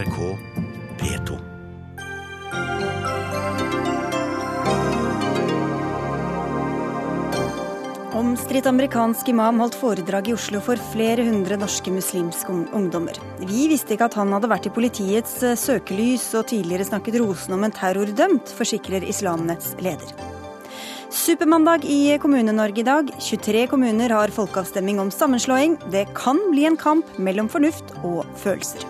NRK P2. Omstridt amerikansk imam holdt foredrag i Oslo for flere hundre norske muslimske ungdommer. Vi visste ikke at han hadde vært i politiets eh, søkelys og tidligere snakket rosende om en terrordømt, forsikrer Islamnetts leder. Supermandag i Kommune-Norge i dag. 23 kommuner har folkeavstemning om sammenslåing. Det kan bli en kamp mellom fornuft og følelser.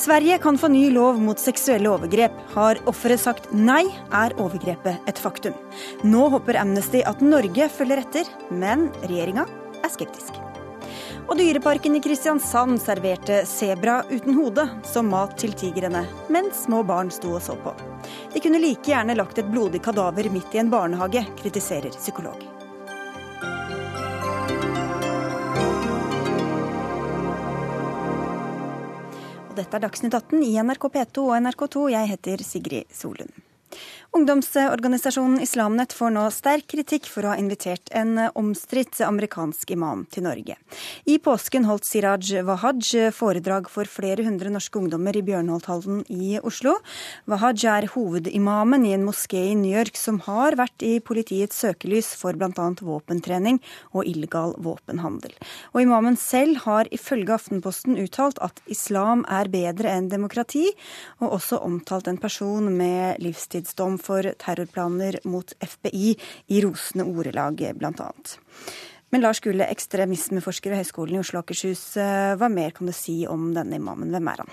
Sverige kan få ny lov mot seksuelle overgrep. Har offeret sagt nei, er overgrepet et faktum. Nå håper Amnesty at Norge følger etter, men regjeringa er skeptisk. Og Dyreparken i Kristiansand serverte sebra uten hode som mat til tigrene, mens små barn sto og så på. De kunne like gjerne lagt et blodig kadaver midt i en barnehage, kritiserer psykolog. Dette er Dagsnytt 18 i NRK P2 og NRK2. Jeg heter Sigrid Solund. Ungdomsorganisasjonen Islamnett får nå sterk kritikk for å ha invitert en omstridt amerikansk imam til Norge. I påsken holdt Siraj Wahaj foredrag for flere hundre norske ungdommer i Bjørnholthallen i Oslo. Wahaj er hovedimamen i en moské i New York som har vært i politiets søkelys for bl.a. våpentrening og illegal våpenhandel. Og imamen selv har ifølge Aftenposten uttalt at islam er bedre enn demokrati, og også omtalt en person med livstidsdom for terrorplaner mot FBI i rosende ordelag, bl.a. Men Lars Gule, ekstremismeforsker ved Høgskolen i Oslo og Akershus. Eh, hva mer kan du si om denne imamen? Hvem er han?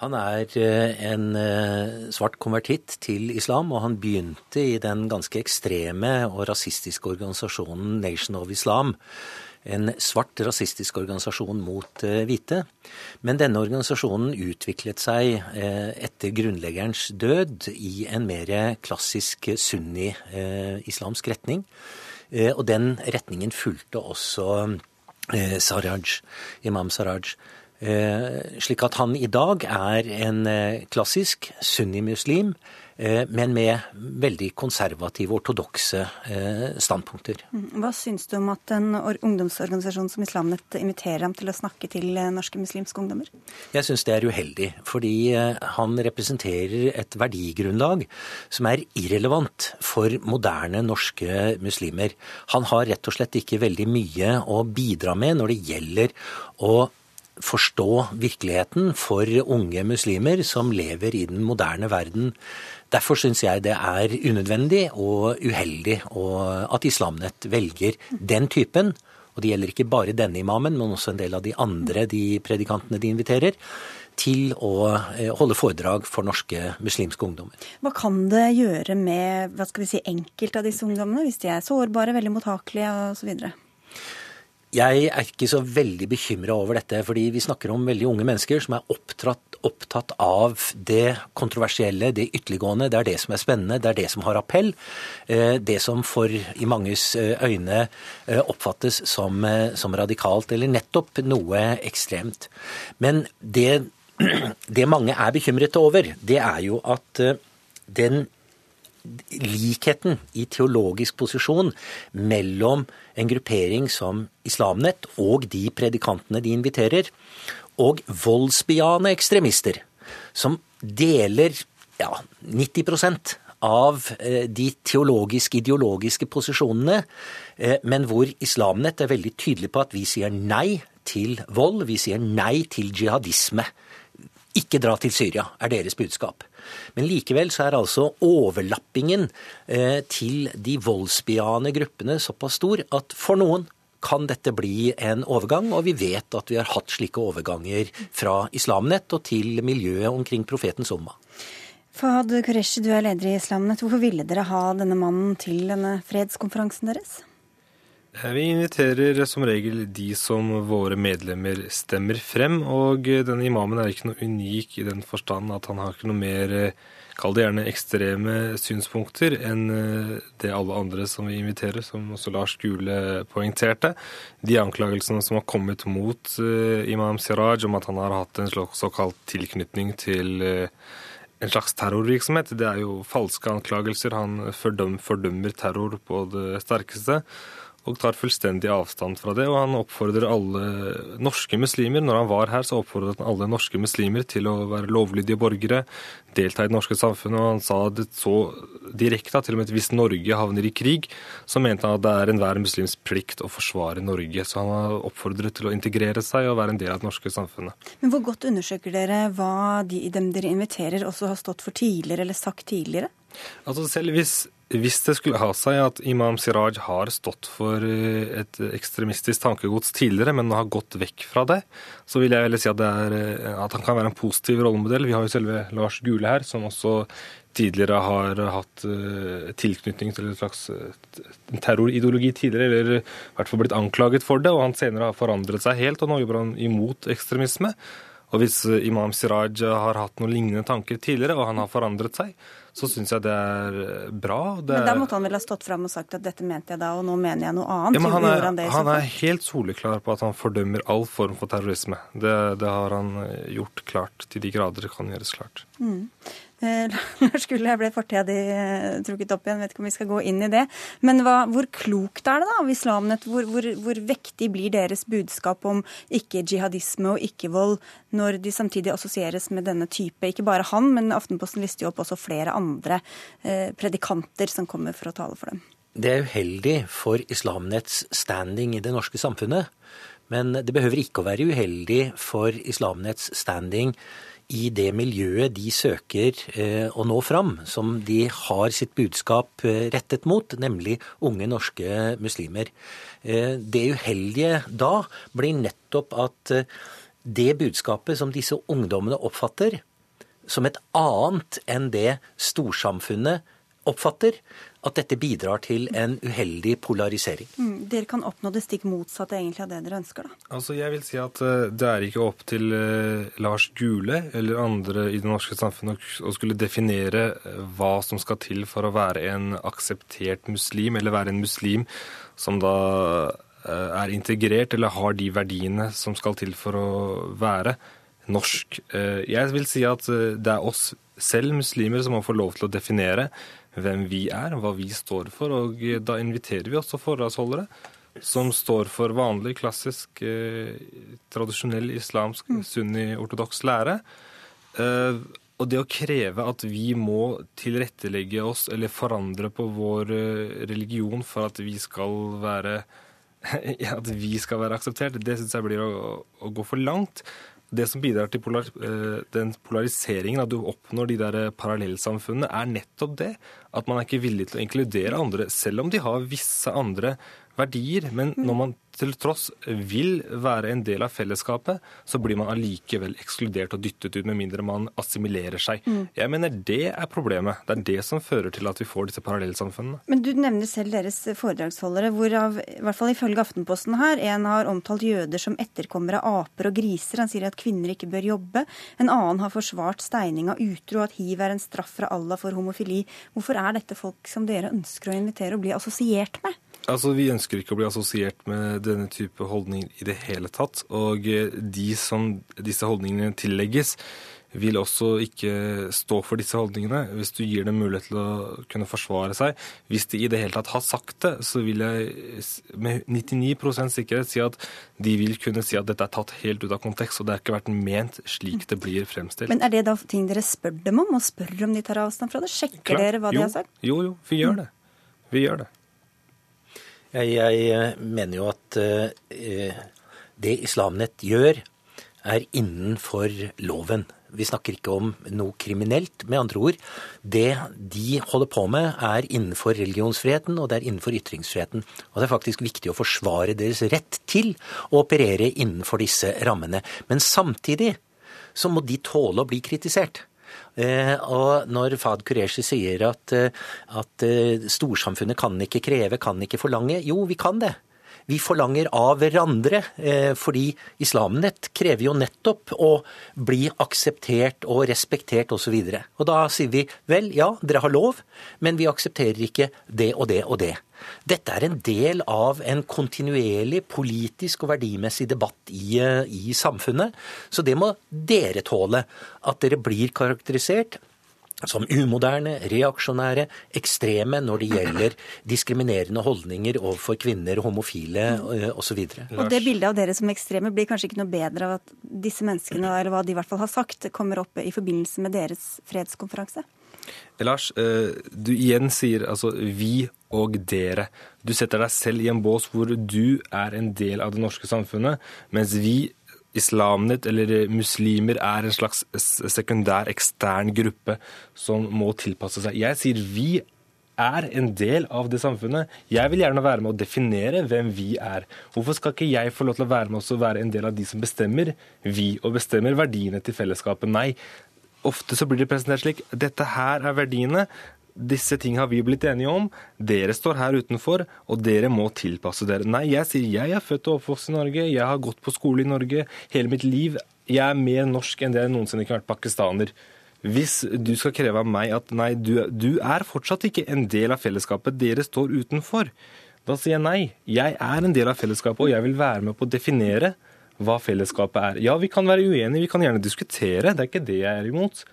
Han er eh, en eh, svart konvertitt til islam, og han begynte i den ganske ekstreme og rasistiske organisasjonen Nation of Islam en svart rasistisk organisasjon mot eh, hvite. Men denne organisasjonen utviklet seg eh, etter grunnleggerens død i en mer klassisk sunni-islamsk eh, retning. Og den retningen fulgte også Saraj, imam Saraj. Slik at han i dag er en klassisk sunni-muslim Eh, men med veldig konservative, ortodokse eh, standpunkter. Mm. Hva syns du om at en ungdomsorganisasjon som Islamnett inviterer ham til å snakke til eh, norske muslimske ungdommer? Jeg syns det er uheldig, fordi han representerer et verdigrunnlag som er irrelevant for moderne norske muslimer. Han har rett og slett ikke veldig mye å bidra med når det gjelder å forstå virkeligheten for unge muslimer som lever i den moderne verden. Derfor syns jeg det er unødvendig og uheldig at Islamnett velger den typen, og det gjelder ikke bare denne imamen, men også en del av de andre de predikantene de inviterer, til å eh, holde foredrag for norske muslimske ungdommer. Hva kan det gjøre med hva skal vi si, enkelte av disse ungdommene, hvis de er sårbare, veldig mottakelige osv.? Jeg er ikke så veldig bekymra over dette, fordi vi snakker om veldig unge mennesker som er opptatt, opptatt, av det kontroversielle, det ytterliggående. Det er det som er spennende, det er det som har appell. Eh, det som for i manges eh, øyne eh, oppfattes som, som radikalt, eller nettopp noe ekstremt. Men det, det mange er bekymret over, det er jo at den likheten i teologisk posisjon mellom en gruppering som Islamnett og de predikantene de inviterer, og voldsbejaende ekstremister, som deler ja, 90 av eh, de teologiske, ideologiske posisjonene, eh, men hvor Islamnett er veldig tydelig på at vi sier nei til vold, vi sier nei til jihadisme. Ikke dra til Syria, er deres budskap. Men likevel så er altså overlappingen eh, til de voldsbejaende gruppene såpass stor at for noen kan dette bli en overgang, og vi vet at vi har hatt slike overganger fra Islamnett og til miljøet omkring profetens umma. Fahad Qureshi, du er leder i Islamnett. Hvorfor ville dere ha denne mannen til denne fredskonferansen deres? Eh, vi inviterer som regel de som våre medlemmer stemmer frem, og denne imamen er ikke noe unik i den forstand at han har ikke noe mer, eh, kall det gjerne ekstreme synspunkter, enn eh, det alle andre som vi inviterer, som også Lars Gule poengterte. De anklagelsene som har kommet mot imam Siraj om at han har hatt en såkalt tilknytning til en slags terrorvirksomhet. Det er jo falske anklagelser. Han fordømmer terror på det sterkeste. Og tar fullstendig avstand fra det. Og han oppfordrer alle norske muslimer Når han var her, så oppfordret han alle norske muslimer til å være lovlydige borgere, delta i det norske samfunnet. Og han sa det så direkte at til og med hvis Norge havner i krig, så mente han at det er enhver muslims plikt å forsvare Norge. Så han har oppfordret til å integrere seg og være en del av det norske samfunnet. Men hvor godt undersøker dere hva de dem dere inviterer også har stått for tidligere eller sagt tidligere? Altså selv hvis hvis det skulle ha seg at Imam Siraj har stått for eh, et ekstremistisk tankegods tidligere, men har gått vekk fra det, så vil jeg heller si at, er, eh, at, han kan være en positiv rollemodell. Vi har jo selve Lars Gule her, som også tidligere har hatt uh, tilknytning til en slags terrorideologi tidligere, eller i hvert fall blitt anklaget for det, og han senere har forandret seg helt, og nå jobber han imot ekstremisme. Og hvis Imam Siraj har hatt noen lignende tanker tidligere, og han har forandret seg, så syns jeg det er eh, bra. Det men da måtte han vel ha stått fram og sagt at dette mente jeg da, og nå mener jeg noe annet? Ja, men han er, han, han er helt soleklar på at han fordømmer all form for terrorisme. Det, det har han eh, gjort klart til de grader det kan gjøres klart. Mm. Eh, Lars Gulle, ble fortida eh, trukket opp igjen, vet ikke om vi skal gå inn i det. Men hva, hvor klokt er det da av Islamnett? Hvor, hvor, hvor, vektig blir deres budskap om ikke-jihadisme og ikke-vold, når de samtidig assosieres med denne type? Ikke bare han, men Aftenposten lister jo opp også flere andre eh, predikanter som kommer for å tale for dem. Det er uheldig for Islamnetts standing i det norske samfunnet. Men det behøver ikke å være uheldig for Islamnetts standing i det miljøet de søker eh, å nå fram, som de har sitt budskap eh, rettet mot, nemlig unge norske muslimer. Eh, det uheldige da blir nettopp at det budskapet som disse ungdommene oppfatter som et annet enn det storsamfunnet oppfatter, at dette bidrar til en uheldig polarisering. Mm, dere kan oppnå det stikk motsatte egentlig av det dere ønsker, da? Altså, Jeg vil si at uh, det er ikke opp til uh, Lars Gule eller andre i det norske samfunnet å skulle definere uh, hva som skal til for å være en akseptert muslim, eller være en muslim som da er integrert eller har de verdiene som skal til for å være norsk. Jeg vil si at det er oss selv muslimer som må få lov til å definere hvem vi er, hva vi står for. Og da inviterer vi også foredragsholdere som står for vanlig, klassisk, eh, tradisjonell islamsk mm. sunni-ortodoks lære. Eh, og det å kreve at vi må tilrettelegge oss eller forandre på vår eh, religion for at vi skal være vi skal være akseptert, det syns jeg blir å, å, gå for langt det som bidrar til polar, eh, den polariseringen, at du oppnår de der parallellsamfunnene, er nettopp det. At man er ikke villig til å inkludere andre, selv om de har visse andre verdier. Men når man til tross vil være en del av fellesskapet, så blir man allikevel ekskludert og dyttet ut, med mindre man assimilerer seg. Mm. Jeg mener det er problemet. Det er det som fører til at vi får disse parallellsamfunnene. Men du nevner selv deres foredragsholdere, hvorav, i hvert fall ifølge Aftenposten her, en har omtalt jøder som etterkommere av aper og griser. Han sier at kvinner ikke bør jobbe. En annen har forsvart steining av utro, at hiv er en straff fra Allah for homofili. Hvorfor er dette folk som dere ønsker å invitere og bli assosiert med? Altså, Vi ønsker ikke å bli assosiert med denne type holdninger i det hele tatt. Og eh, de som disse holdningene tillegges, vil også ikke stå for disse holdningene hvis du gir dem mulighet til å kunne forsvare seg. Hvis de i det hele tatt har sagt det, så vil jeg med 99% sikkerhet si at de vil kunne si at dette er tatt helt ut av kontekst, og det har ikke vært ment slik det blir fremstilt. Men er det da ting dere spør dem om, og spør om de tar avstand fra det? Sjekker Klar. dere hva jo, de har sagt? Jo, jo, vi gjør det. Vi gjør det. Jeg, eh, mener jo at uh, det Islamnett gjør, er innenfor loven. Vi snakker ikke om noe kriminelt. Med andre ord, det de holder på med, er innenfor religionsfriheten, og det er innenfor ytringsfriheten. Og det er faktisk viktig å forsvare deres rett til å operere innenfor disse rammene. Men samtidig så må de tåle å bli kritisert. Eh, og når Fad Qureshi sier at, eh, at eh, storsamfunnet kan ikke kreve, kan ikke forlange, jo, vi kan det. Vi forlanger av hverandre, fordi Islamnett krever jo nettopp å bli akseptert og respektert osv. Og, så og da sier vi vel, ja, dere har lov, men vi aksepterer ikke det og det og det. Dette er en del av en kontinuerlig politisk og verdimessig debatt i, i samfunnet. Så det må dere tåle. At dere blir karakterisert som umoderne, reaksjonære, ekstreme når det gjelder diskriminerende holdninger overfor kvinner, homofile osv. Og, og det bildet av dere som ekstreme blir kanskje ikke noe bedre av at disse menneskene, eller hva de i hvert fall har sagt, kommer opp i forbindelse med deres fredskonferanse? Lars, eh, du igjen sier altså 'vi' og 'dere'. Du setter deg selv i en bås hvor du er en del av det norske samfunnet, mens vi Islamnet eller muslimer er en slags sekundær, ekstern gruppe som må tilpasse seg. Jeg sier vi er en del av det samfunnet. Jeg vil gjerne være med å definere hvem vi er. Hvorfor skal ikke jeg få lov til å være med og være en del av de som bestemmer vi, og bestemmer verdiene til fellesskapet? Nei. Ofte så blir det presentert slik dette her er verdiene, disse ting har vi blitt enige om. Dere står her utenfor, og dere må tilpasse dere. Nei, jeg sier jeg er født og oppvokst i Norge, jeg har gått på skole i Norge hele mitt liv. Jeg er mer norsk enn det jeg noensinne har vært pakistaner. Hvis du skal kreve av meg at nei, du, du er fortsatt ikke en del av fellesskapet, dere står utenfor, da sier jeg nei. Jeg er en del av fellesskapet, og jeg vil være med på å definere hva fellesskapet er. Ja, vi kan være uenige, vi kan gjerne diskutere, det er ikke det jeg er imot.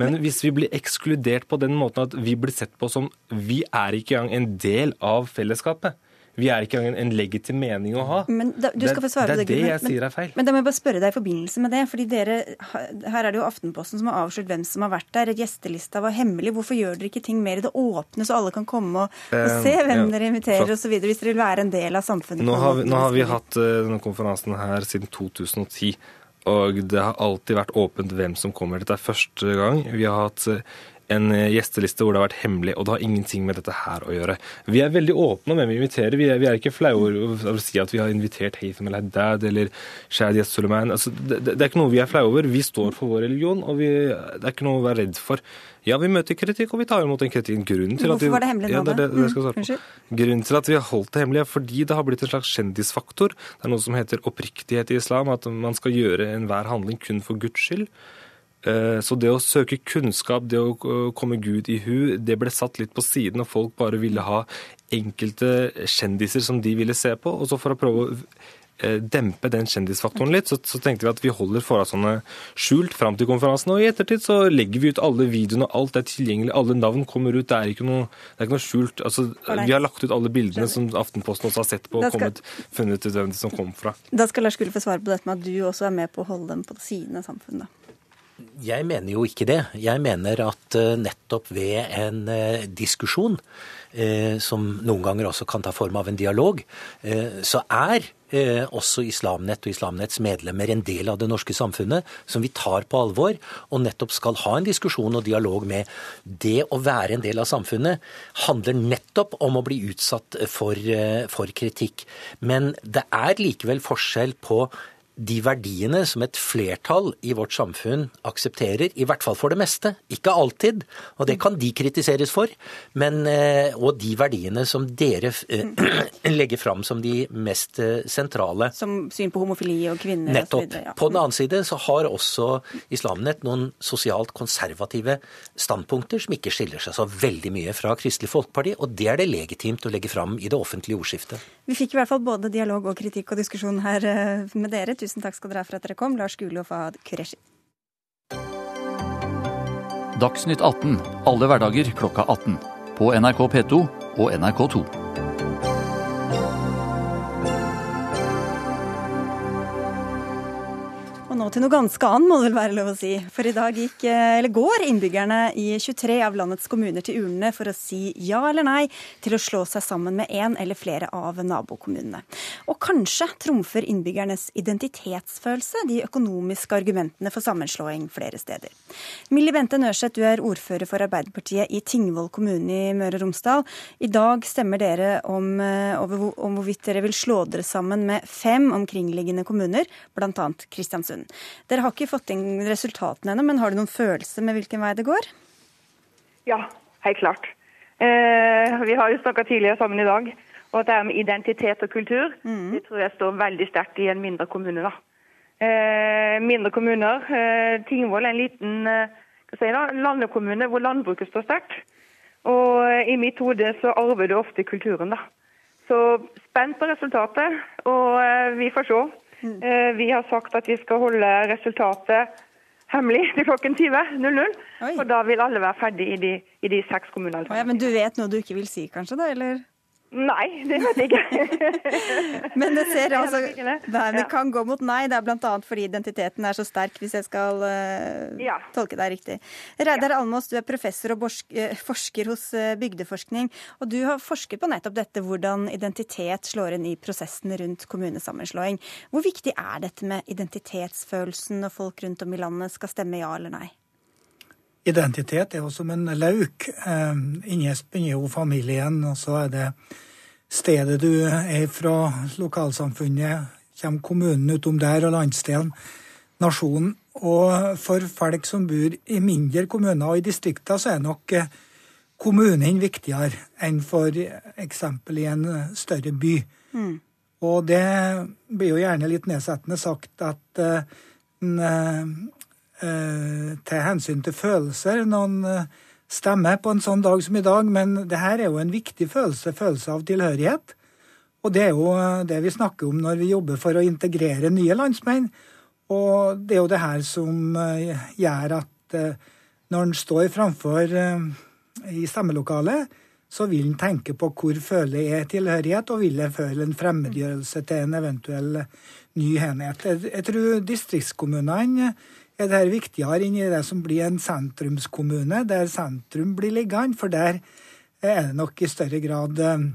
Men hvis vi blir ekskludert på den måten at vi blir sett på som vi er ikke engang en del av fellesskapet, vi er ikke engang en legitim mening å ha. Men da, det, det er det jeg sier er feil. Men da må jeg bare spørre deg i forbindelse med det. fordi dere, Her er det jo Aftenposten som har avslørt hvem som har vært der. Gjestelista var hemmelig. Hvorfor gjør dere ikke ting mer i det åpne, så alle kan komme og, og eh, se hvem ja, dere inviterer osv., hvis dere vil være en del av samfunnet? Nå har vi, nå har vi hatt uh, denne konferansen her siden 2010. Og det har alltid vært åpent hvem som kommer. Dette er første gang vi har hatt eh, en eh, gjesteliste hvor det har vært hemmelig, og det har ingenting med dette her å gjøre. Vi er veldig åpne om hvem vi inviterer. Vi er, vi er ikke flaue over å si at vi har invitert Haytham eller Haddad eller Shadi Suleiman. Altså, det, det, er ikke noe vi er flaue over. Vi står for vår religion, og vi, det er ikke noe å være redd for. Ja, vi møter kritikk, og vi tar imot den kritikken. Grunnen til Hvorfor at vi, var det hemmelig nå, ja, det, det, det. Mm, Grunnen til at vi har holdt det hemmelig, er fordi det har blitt en slags kjendisfaktor. Det er noe som heter oppriktighet i islam, at man skal gjøre enhver handling kun for Guds skyld. Eh, så det å søke kunnskap, det å eh, komme Gud i hu, det ble satt litt på siden, og folk bare ville ha enkelte kjendiser som de ville se på. Og så for å prøve å eh, dempe den kjendisfaktoren litt, så, så tenkte vi at vi holder forholdene skjult fram til konferansen. Og i ettertid så legger vi ut alle videoene, alt er tilgjengelig, alle navn kommer ut. Det er ikke noe, er ikke noe skjult. Altså, vi har lagt ut alle bildene som Aftenposten også har sett på og kommet, funnet ut hvem det som kom fra. Da skal Lars Gulle få svare på dette med at du også er med på å holde dem på siden av samfunnet. Jeg mener jo ikke det. Jeg mener at eh, nettopp ved en eh, diskusjon, eh, som noen ganger også kan ta form av en dialog, så er også Islamnett og Islamnetts medlemmer en del av det norske samfunnet som vi tar på alvor, og nettopp skal ha en diskusjon og dialog med. Det å være en del av samfunnet handler nettopp om å bli utsatt for, for kritikk. Men det er likevel forskjell på de verdiene som et flertall i vårt samfunn aksepterer, i hvert fall for det meste, ikke alltid, og det kan de kritiseres for, men, eh, og de verdiene som dere eh, legger fram som de mest eh, sentrale. Som syn på homofili og kvinner Nettopp. Og så ja. På den annen side så har også Islamnett noen sosialt konservative standpunkter som ikke skiller seg så veldig mye fra Kristelig Folkeparti, og det er det legitimt å legge fram i det offentlige ordskiftet. Vi fikk i hvert fall både dialog og kritikk og diskusjon her med dere. Tusen takk skal dere ha for at dere kom, Lars Gule og Fahad Qureshi. Dagsnytt 18 alle hverdager klokka 18. På NRK P2 og NRK2. Nå til noe ganske annet, må det vel være lov å si. For i dag gikk, eh, eller går innbyggerne i 23 av landets kommuner til urnene for å si ja eller nei til å slå seg sammen med en eller flere av nabokommunene. Og kanskje trumfer innbyggernes identitetsfølelse de økonomiske argumentene for sammenslåing flere steder. Millie Bente Nørseth, du er ordfører for Arbeiderpartiet i Tingvoll kommune i Møre og Romsdal. I dag stemmer dere om, eh, om hvorvidt dere vil slå dere sammen med fem omkringliggende kommuner, bl.a. Kristiansund. Dere har ikke fått inn resultatene ennå, men har du noen følelse med hvilken vei det går? Ja, helt klart. Eh, vi har jo snakka tidligere sammen i dag. Og det er med identitet og kultur mm. det tror jeg står veldig sterkt i en mindre kommune. da. Eh, mindre kommuner. Eh, Tingvoll er en liten eh, si da, landekommune hvor landbruket står sterkt. Og i mitt hode så arver du ofte kulturen, da. Så spent på resultatet, og vi får se. Mm. Vi har sagt at vi skal holde resultatet hemmelig til klokken 20.00. Og da vil alle være ferdig i de, i de seks kommunene. Ja, men du vet noe du ikke vil si, kanskje? da, eller? Nei, det vet jeg ikke. Men det ser altså Nei, det kan gå mot nei. Det er bl.a. fordi identiteten er så sterk, hvis jeg skal uh, ja. tolke deg riktig. Reidar ja. Almås, du er professor og eh, forsker hos eh, Bygdeforskning. Og du har forsket på nettopp dette, hvordan identitet slår inn i prosessen rundt kommunesammenslåing. Hvor viktig er dette med identitetsfølelsen når folk rundt om i landet skal stemme ja eller nei? Identitet er jo som en lauk. Inni begynner jo familien, og så er det stedet du er fra, lokalsamfunnet, kommer kommunen utom der, og landsdelen, nasjonen. Og for folk som bor i mindre kommuner og i distrikter, så er nok eh, kommunen viktigere enn for eksempel i en større by. Mm. Og det blir jo gjerne litt nedsettende sagt at uh, Eh, til hensyn til følelser. Noen eh, stemmer på en sånn dag som i dag, men det her er jo en viktig følelse, følelse av tilhørighet. Og det er jo eh, det vi snakker om når vi jobber for å integrere nye landsmenn. Og det er jo det her som gjør at når en står framfor i stemmelokalet, så vil en tenke på hvor føler jeg tilhørighet, og vil jeg føle en fremmedgjørelse til en eventuell ny enhet. Jeg tror distriktskommunene er dette viktigere enn i det som blir en sentrumskommune, der sentrum blir liggende. For der er det nok i større grad eh,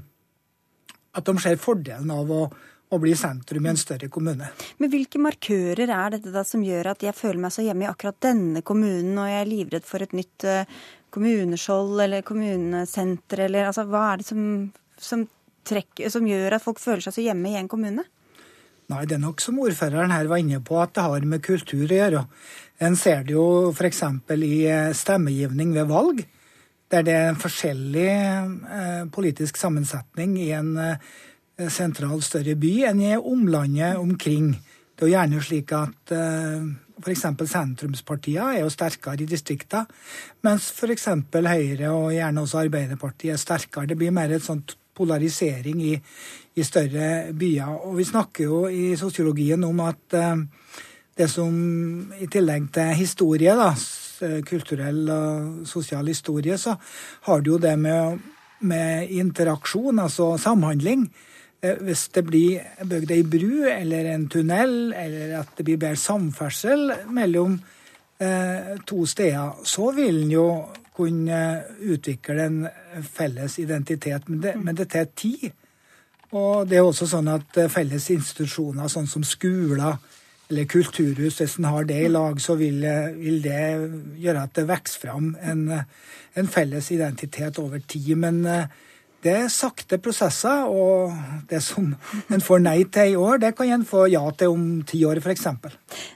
at de ser fordelen av å, å bli sentrum i en større kommune. Men Hvilke markører er dette da som gjør at jeg føler meg så hjemme i akkurat denne kommunen, og jeg er livredd for et nytt uh, kommuneskjold eller kommunesenter, eller altså, hva er det som, som, trekker, som gjør at folk føler seg så hjemme i en kommune? Nei, det er nok som ordføreren her var inne på, at det har med kultur å gjøre. En ser det jo f.eks. i eh, stemmegivning ved valg, der det er en forskjellig eh, politisk sammensetning i en eh, sentral, større by enn i omlandet omkring. Det er jo gjerne slik at f.eks. sentrumspartiene er jo sterkere i distriktene, mens f.eks. Høyre og gjerne også Arbeiderpartiet er sterkere. Det blir mer et sånt polarisering i, i større byer. Og vi snakker jo i sosiologien om at eh, det som i tillegg til historie, da, kulturell og sosial historie, så har du jo det med, med interaksjon, altså samhandling. Eh, hvis det blir bygd ei bru eller en tunnel, eller at det blir bedre samferdsel mellom eh, to steder, så vil en jo kunne utvikle en felles identitet. Men det, men det tar tid. Og det er også sånn at eh, felles institusjoner, sånn som skoler eller kulturhus, hvis en har det i lag, så vil, eh, vil, det gjøre at det vokser fram en, en, felles identitet over tid. Men eh, det er sakte prosesser, og det som en får nei til i år, det kan en få ja til om ti år, f.eks.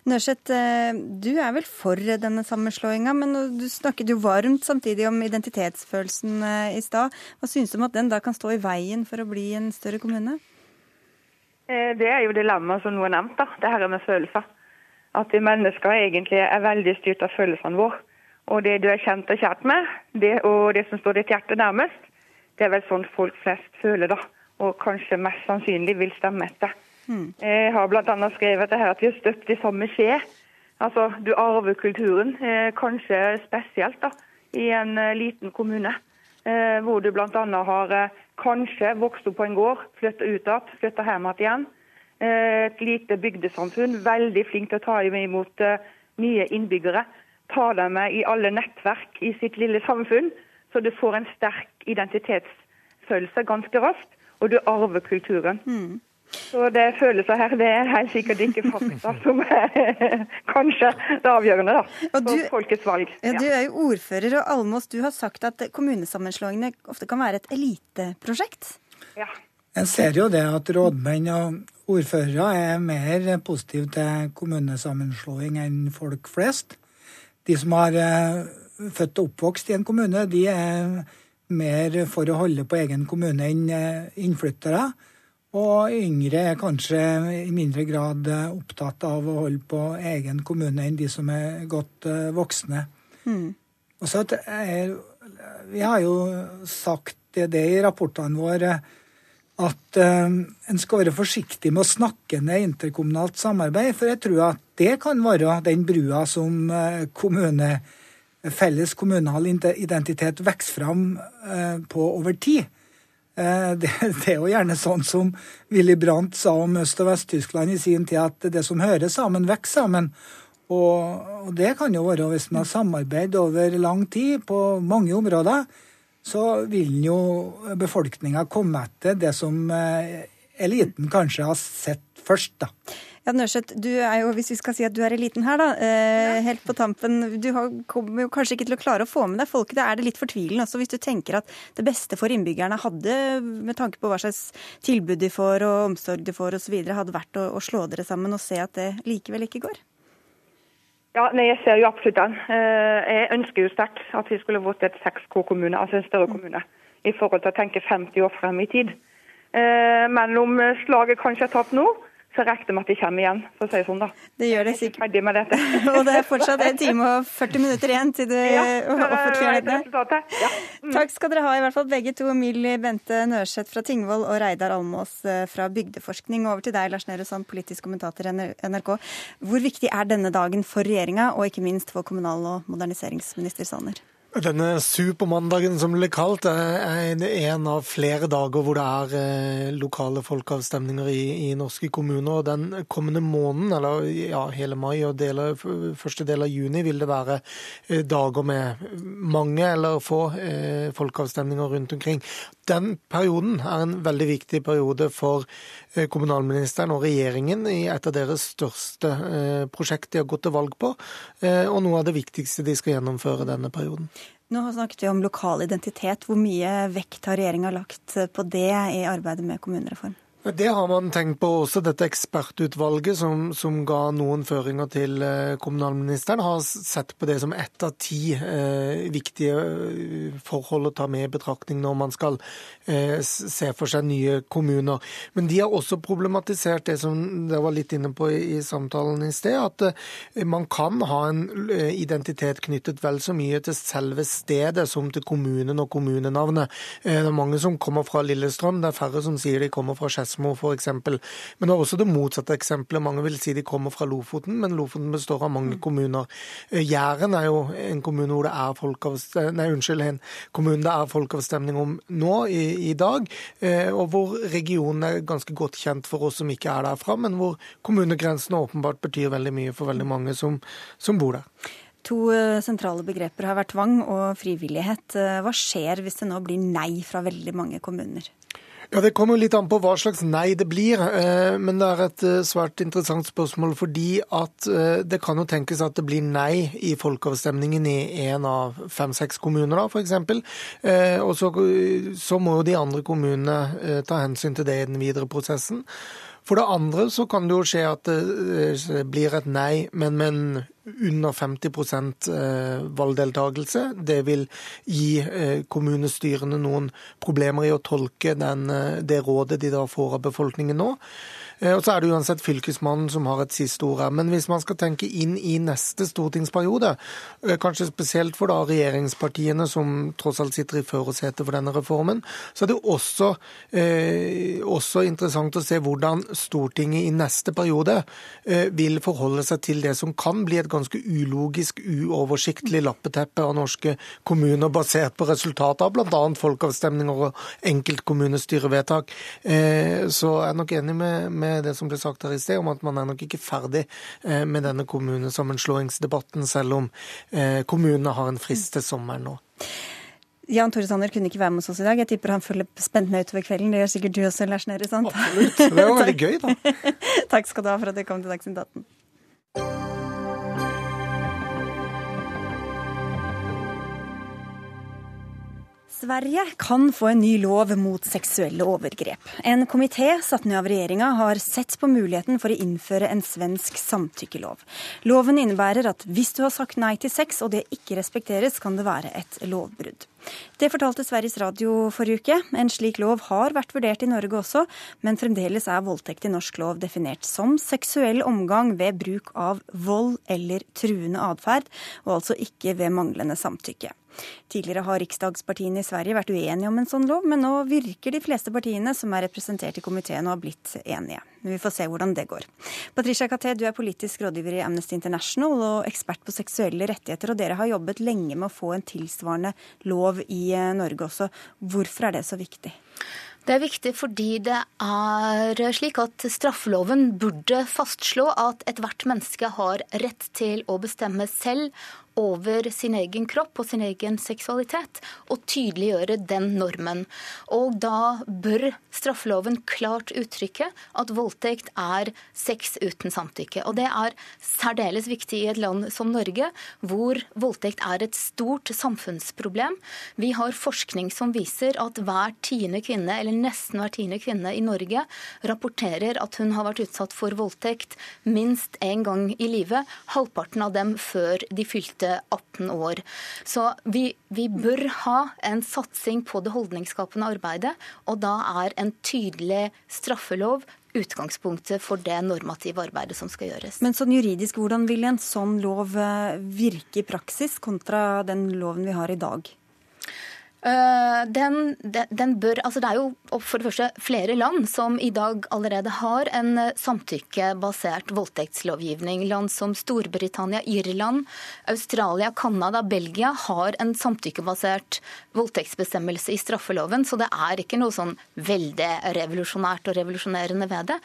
Nørseth, eh, du er vel for denne sammenslåinga, men du snakket jo varmt samtidig om identitetsfølelsen eh, i stad. Hva synes du om at den da kan stå i veien for å bli en større kommune? Eh, det er jo dilemmaet som nå er nevnt, da. det her med følelser. At vi mennesker egentlig er veldig styrt av følelsene våre. Og det du er kjent og kjært med, det, og det som står ditt hjerte nærmest, det er vel sånn folk flest føler, da. Og kanskje mest sannsynlig vil stemme etter. Mm. Jeg har bl.a. skrevet det her at vi har støpt i samme skje. Altså, Du arver kulturen, eh, kanskje spesielt da, i en eh, liten kommune. Eh, hvor du bl.a. har kanskje vokst opp på en gård, flytta ut igjen, flytta hjem igjen. Et lite bygdesamfunn, veldig flink til å ta imot nye innbyggere. Ta dem med i alle nettverk i sitt lille samfunn. Så du får en sterk identitetsfølelse ganske raskt, og du arver kulturen. Mm. Så det følelser her, det er helt sikkert ikke fakta som er kanskje det avgjørende da, for du, folkets valg. Ja. Du er jo ordfører, og Almås, du har sagt at kommunesammenslåingene ofte kan være et eliteprosjekt? Ja. Jeg ser jo det at rådmenn og ordførere er mer positive til kommunesammenslåing enn folk flest. De som har eh, født og oppvokst i en kommune, de er mer for å holde på egen kommune enn eh, innflyttere. Og yngre er kanskje i mindre grad eh, opptatt av å holde på egen kommune enn de som er godt eh, voksne. Mm. Og så Vi har jo sagt det, det i rapportene våre at en skal være forsiktig med å snakke ned interkommunalt samarbeid. For jeg tror at det kan være den brua som uh, kommune, felles kommunal identitet vokser fram uh, på over tid. Det, det, er jo gjerne sånn som Willy Brandt sa om Øst- og Vest-Tyskland i sin tid, at det som hører sammen, vokser sammen. Og, det kan jo være hvis man har samarbeid over lang tid på mange områder så vil jo befolkninga komme etter det som eh, eliten kanskje har sett først, da. Ja, Nørseth, du er jo, hvis vi skal si at du er eliten her, da, eh, helt på tampen. Du har, kommer jo kanskje ikke til å klare å få med deg folket. Er det litt fortvilende også hvis du tenker at det beste for innbyggerne hadde, med tanke på hva slags tilbud de får og omsorg de får osv., hadde vært å, å slå dere sammen og se at det likevel ikke går? Ja, nei, Jeg ser jo absolutt den. Eh, jeg ønsker jo sterkt at vi skulle fått et 6K-kommune, altså en større kommune, i forhold til å tenke 50 år frem i tid. Eh, men om slaget kanskje er tapt nå, så det med at de kommer igjen, for å si det sånn. da. Det gjør det sikkert. Ferdig med dette. og det er fortsatt en time og 40 minutter igjen til du ja, offentliggjør dette. Ja. Mm. Takk skal dere ha, i hvert fall begge to. Milly Bente Nørseth fra Tingvoll og Reidar Almås eh, fra Bygdeforskning. Over til deg, Lars Nehru Sand, politisk kommentator i NRK. Hvor viktig er denne dagen for regjeringa, og ikke minst for kommunal- og moderniseringsminister Sanner? Denne supermandagen, som ble kalt, er en av flere dager hvor det er eh, lokale folkeavstemninger i, i norske kommuner. og Den kommende måneden, eller ja, hele mai og deler, første del av juni, vil det være eh, dager med mange eller få eh, folkeavstemninger rundt omkring. Den perioden er en veldig viktig periode for kommunalministeren og regjeringen i et av deres største prosjekt de har gått til valg på, og noe av det viktigste de skal gjennomføre denne perioden. Nå snakket vi om lokal identitet. Hvor mye vekt har regjeringa lagt på det i arbeidet med kommunereform? Det har man tenkt på også. Dette ekspertutvalget som, som, ga noen føringer til eh, kommunalministeren, har sett på det som ett av ti eh, viktige eh, forhold å ta med i betraktning når man skal eh, se for seg nye kommuner. Men de har også problematisert det som dere var litt inne på i, i samtalen i sted, at eh, man kan ha en eh, identitet knyttet vel så mye til selve stedet som til kommunen og kommunenavnet. det er mange som kommer fra Lillestrøm, det er færre som sier de kommer fra Skedsmo Skedsmo f.eks. Men det er også det motsatte eksempelet. Mange vil si de kommer fra Lofoten, men Lofoten består av mange kommuner. Eh, Jæren er jo en kommune hvor det er folkeavstemning Nei, unnskyld, en kommune det er folkeavstemning om nå i, i dag, eh, og hvor regionen er ganske godt kjent for oss som ikke er derfra, men hvor kommunegrensene åpenbart betyr veldig mye for veldig mange som, som bor der. To eh, sentrale begreper har vært tvang og frivillighet. Hva skjer hvis det nå blir nei fra veldig mange kommuner? Ja, Det kommer litt an på hva slags nei det blir. Eh, men det er et eh, svært interessant spørsmål fordi at eh, det kan jo tenkes at det blir nei i folkeavstemningen i en av fem-seks kommuner, da, f.eks. Og så, så må jo de andre kommunene ta hensyn til det i den videre prosessen. For det andre så kan det jo skje at det blir et nei, men med en under 50 eh, valgdeltakelse. Det vil gi eh, kommunestyrene noen problemer i å tolke den, eh, det rådet de da får av befolkningen nå. Eh, og så er det uansett Fylkesmannen som har et siste ord her. Men hvis man skal tenke inn i neste stortingsperiode, eh, kanskje spesielt for da regjeringspartiene som tross alt sitter i førersetet for denne reformen, så er det også, eh, også, interessant å se hvordan Stortinget i neste periode vil forholde seg til det som kan bli et ganske ulogisk, uoversiktlig lappeteppe av norske kommuner, basert på resultatet av bl.a. folkeavstemninger og enkeltkommunestyrevedtak. Så jeg er nok enig med, med det som ble sagt her i sted, om at man er nok ikke ferdig eh, med denne kommunesammenslåingsdebatten, selv om eh, kommunene har en frist til sommeren nå. Jan Tore Sanner kunne ikke være med oss i dag. Jeg tipper han følger spent med utover kvelden. Det gjør sikkert du også, Lars Nehru Sant? Absolutt. Det var veldig gøy, da. Takk skal du ha for at du kom til Dagsnytt 18. Sverige kan få en ny lov mot seksuelle overgrep. En komité satt ned av regjeringa har sett på muligheten for å innføre en svensk samtykkelov. Loven innebærer at hvis du har sagt nei til sex og det ikke respekteres, kan det være et lovbrudd. Det fortalte Sveriges Radio forrige uke. En slik lov har vært vurdert i Norge også, men fremdeles er voldtekt i norsk lov definert som seksuell omgang ved bruk av vold eller truende atferd, og altså ikke ved manglende samtykke. Tidligere har riksdagspartiene i Sverige vært uenige om en sånn lov, men nå virker de fleste partiene som er representert i komiteen og har blitt enige. Men vi får se hvordan det går. Patricia Caté, du er politisk rådgiver i Amnesty International og ekspert på seksuelle rettigheter, og dere har jobbet lenge med å få en tilsvarende lov i eh, Norge også. Hvorfor er det så viktig? Det er viktig fordi det er slik at straffeloven burde fastslå at ethvert menneske har rett til å bestemme selv over sin egen kropp og sin egen seksualitet, og tydeliggjøre den normen. Og da bør straffeloven klart uttrykke at voldtekt er sex uten samtykke. Og det er særdeles viktig i et land som Norge, hvor voldtekt er et stort samfunnsproblem. Vi har forskning som viser at hver tiende kvinne, eller nesten hver tiende kvinne i Norge, rapporterer at hun har vært utsatt for voldtekt minst én gang i livet. Halvparten av dem før de fylte fylte 18 år. Så vi, vi bør ha en satsing på det holdningsskapende arbeidet, og da er en tydelig straffelov utgangspunktet for det normative arbeidet som skal gjøres. Men sånn juridisk, hvordan vil en sånn lov eh, virke i praksis kontra den loven vi har i dag? Eh, den, den, bør, altså Det er jo for det første flere land som i dag allerede har en eh, samtykkebasert voldtektslovgivning. Land som Storbritannia, Irland, Australia, Canada, Belgia har en samtykkebasert voldtektsbestemmelse i straffeloven. Så det er ikke noe sånn veldig revolusjonært og revolusjonerende ved det.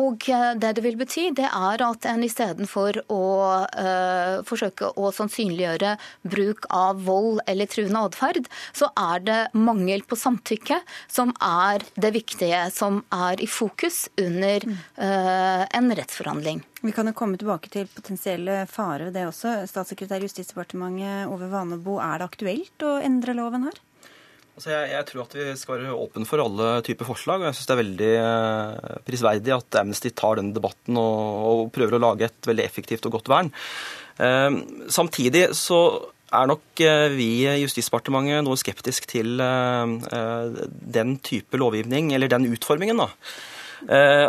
Og eh, det det vil bety, det er at en istedenfor å øh, forsøke å sannsynliggjøre bruk av vold eller truende atferd, så er det mangel på samtykke som er det viktige, som er i fokus under uh, en rettsforhandling. Vi kan jo komme tilbake til potensielle farer ved det også. Statssekretær i Justisdepartementet Ove Vanebo, er det aktuelt å endre loven her? Altså jeg, jeg, tror at vi skal være åpne for alle typer forslag. og Jeg syns det er veldig eh, prisverdig at Amnesty tar den debatten og, og, prøver å lage et veldig effektivt og godt vern. Eh, samtidig så er nok eh, vi i Justisdepartementet noe skeptisk til eh, eh, den type lovgivning, eller den utformingen. da.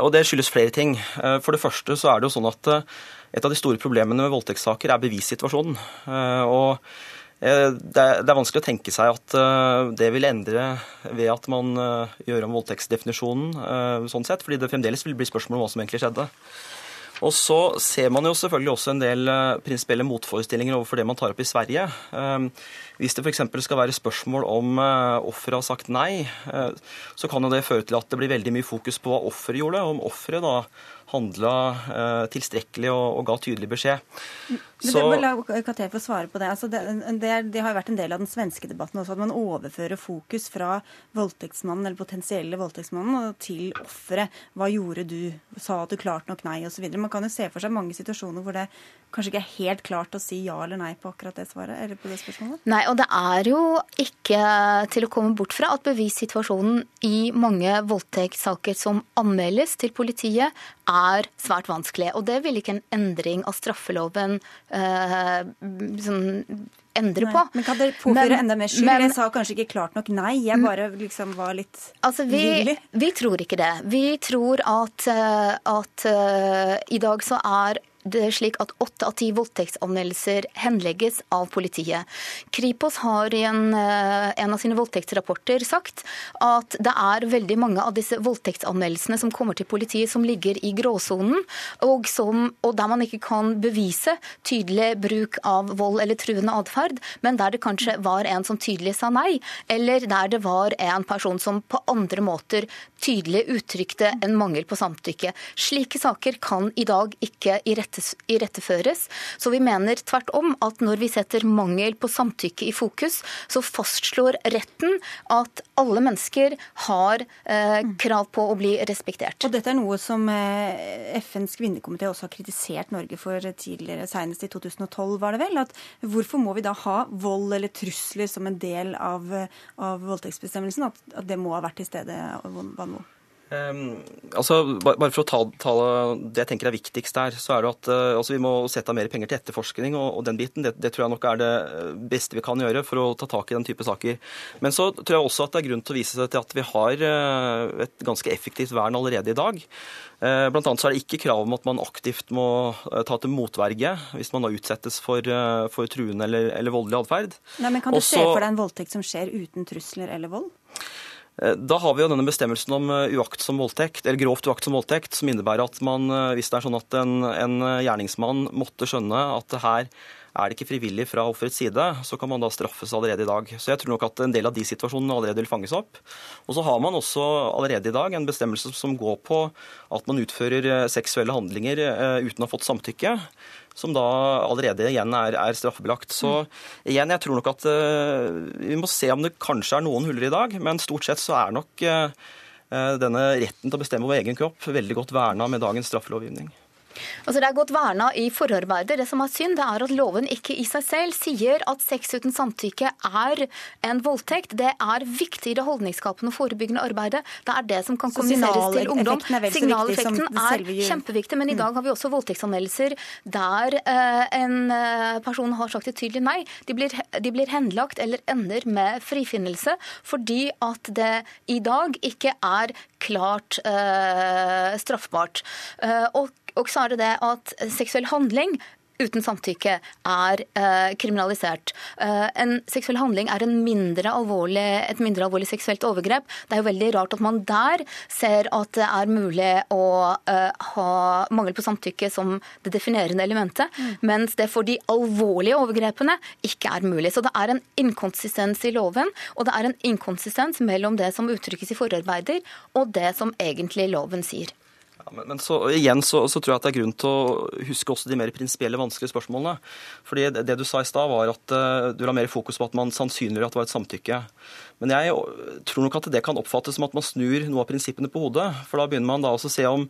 Og Det skyldes flere ting. For det første så er det jo sånn at et av de store problemene med voldtektssaker er bevissituasjonen. Og det er vanskelig å tenke seg at det vil endre ved at man gjør om voldtektsdefinisjonen, sånn sett, fordi det fremdeles vil bli spørsmål om hva som egentlig skjedde. Og så ser man jo selvfølgelig også en del eh, prinsipielle motforestillinger overfor det man tar opp i Sverige. Eh, hvis det f.eks. skal være spørsmål om eh, offeret har sagt nei, så kan jo det føre til at det blir veldig mye fokus på hva offeret gjorde. Om offeret da handla tilstrekkelig og, og ga tydelig beskjed. Så... Men La Katé få svare på det. Altså det, det, det, har vært en del av den svenske debatten også, at man overfører fokus fra voldtektsmannen eller potensielle voldtektsmannen til offeret. Hva gjorde du? Sa at du klart nok nei? osv. Man kan jo se for seg mange situasjoner hvor det kanskje ikke er helt klart å si ja eller nei på akkurat det svaret, eller på det spørsmålet? Nei, og det er jo ikke til å komme bort fra at bevissituasjonen i mange voldtektssaker som anmeldes til politiet, er svært vanskelig. Og det vil ikke en endring av straffeloven sånn, endre på. Men kan dere påføre enda mer skyld? Men, jeg sa kanskje ikke klart nok nei, jeg bare liksom var litt altså vi, vi tror ikke det. Vi tror at, eh, at uh, i dag så er det er slik at åtte av ti voldtektsanmeldelser henlegges av politiet. Kripos har i en, eh, en, av sine voldtektsrapporter sagt at det er veldig mange av disse voldtektsanmeldelsene som kommer til politiet som ligger i gråsonen, og, og, der man ikke kan bevise tydelig bruk av vold eller truende atferd, men der det kanskje var en som tydelig sa nei, eller der det var en person som på andre måter tydelig uttrykte en mangel på samtykke. Slike saker kan i dag ikke i rette iretteføres. Så vi mener tvert om at når vi setter mangel på samtykke i fokus, så fastslår retten at alle mennesker har eh, krav på å bli respektert. Og dette er noe som eh, FNs kvinnekomité også har kritisert Norge for tidligere, senest i 2012 var det vel. At hvorfor må vi da ha vold eller trusler som en del av, av voldtektsbestemmelsen? At, at, det må ha vært til stede? Vanvo? Um, altså, bare for å ta, ta, det jeg tenker er viktigst her, så er det at uh, altså, vi må sette av mer penger til etterforskning og, og den biten. Det, det, tror jeg nok er det beste vi kan gjøre for å ta tak i den type saker. Men så tror jeg også at det er grunn til å vise seg til at vi har uh, et ganske effektivt vern allerede i dag. Uh, blant annet så er det ikke krav om at man aktivt må ta til motverge hvis man da utsettes for, for truende eller, eller voldelig atferd. Men kan du også, se for deg en voldtekt som skjer uten trusler eller vold? Eh, da har vi jo denne bestemmelsen om eh, uaktsom voldtekt, eller grovt uaktsom voldtekt, som innebærer at man, eh, hvis det er sånn at en, en gjerningsmann måtte skjønne at det her er det ikke frivillig fra offerets side, så kan man da straffes allerede i dag. Så jeg tror nok at en del av de situasjonene allerede vil fanges opp. Og så har man også allerede i dag en bestemmelse som går på at man utfører seksuelle handlinger uten å ha fått samtykke som da allerede igjen er, er straffebelagt. Så igjen, jeg tror nok at uh, vi må se om det kanskje er noen huller i dag, men stort sett så er nok uh, denne retten til å bestemme over egen kropp veldig godt verna med dagens straffelovgivning. Altså Det er godt verna i forarbeidet. Det som er synd, det er at loven ikke i seg selv sier at sex uten samtykke er en voldtekt. Det er viktig i det holdningsskapende og forebyggende arbeidet. Det er det som kan kommuniseres til ungdom. Signaleffekten er kjempeviktig, men i dag har vi også voldtektsanmeldelser der eh, en eh, person har sagt et tydelig nei. De blir, de blir henlagt eller ender med frifinnelse fordi at det i dag ikke er klart eh, straffbart. Uh, og og så er det det at seksuell handling uten samtykke er eh, kriminalisert. Eh, en seksuell handling er en mindre et mindre alvorlig seksuelt overgrep. Det er jo veldig rart at man der ser at det er mulig å eh, ha mangel på samtykke som det definerende elementet, mm. mens det for de alvorlige overgrepene ikke er mulig. Så det er en inkonsistens i loven, og det er en inkonsistens mellom det som uttrykkes i forarbeider, og det som egentlig loven sier. Ja, men, men så, igjen så, så, tror jeg at det er grunn til å huske også de mer prinsipielle, vanskelige spørsmålene. Fordi det, det du sa i stad, var at uh, du la mer fokus på at man sannsynliggjør at det var et samtykke. Men jeg tror nok at det kan oppfattes som at man snur noe av prinsippene på hodet. For da begynner man da også å se om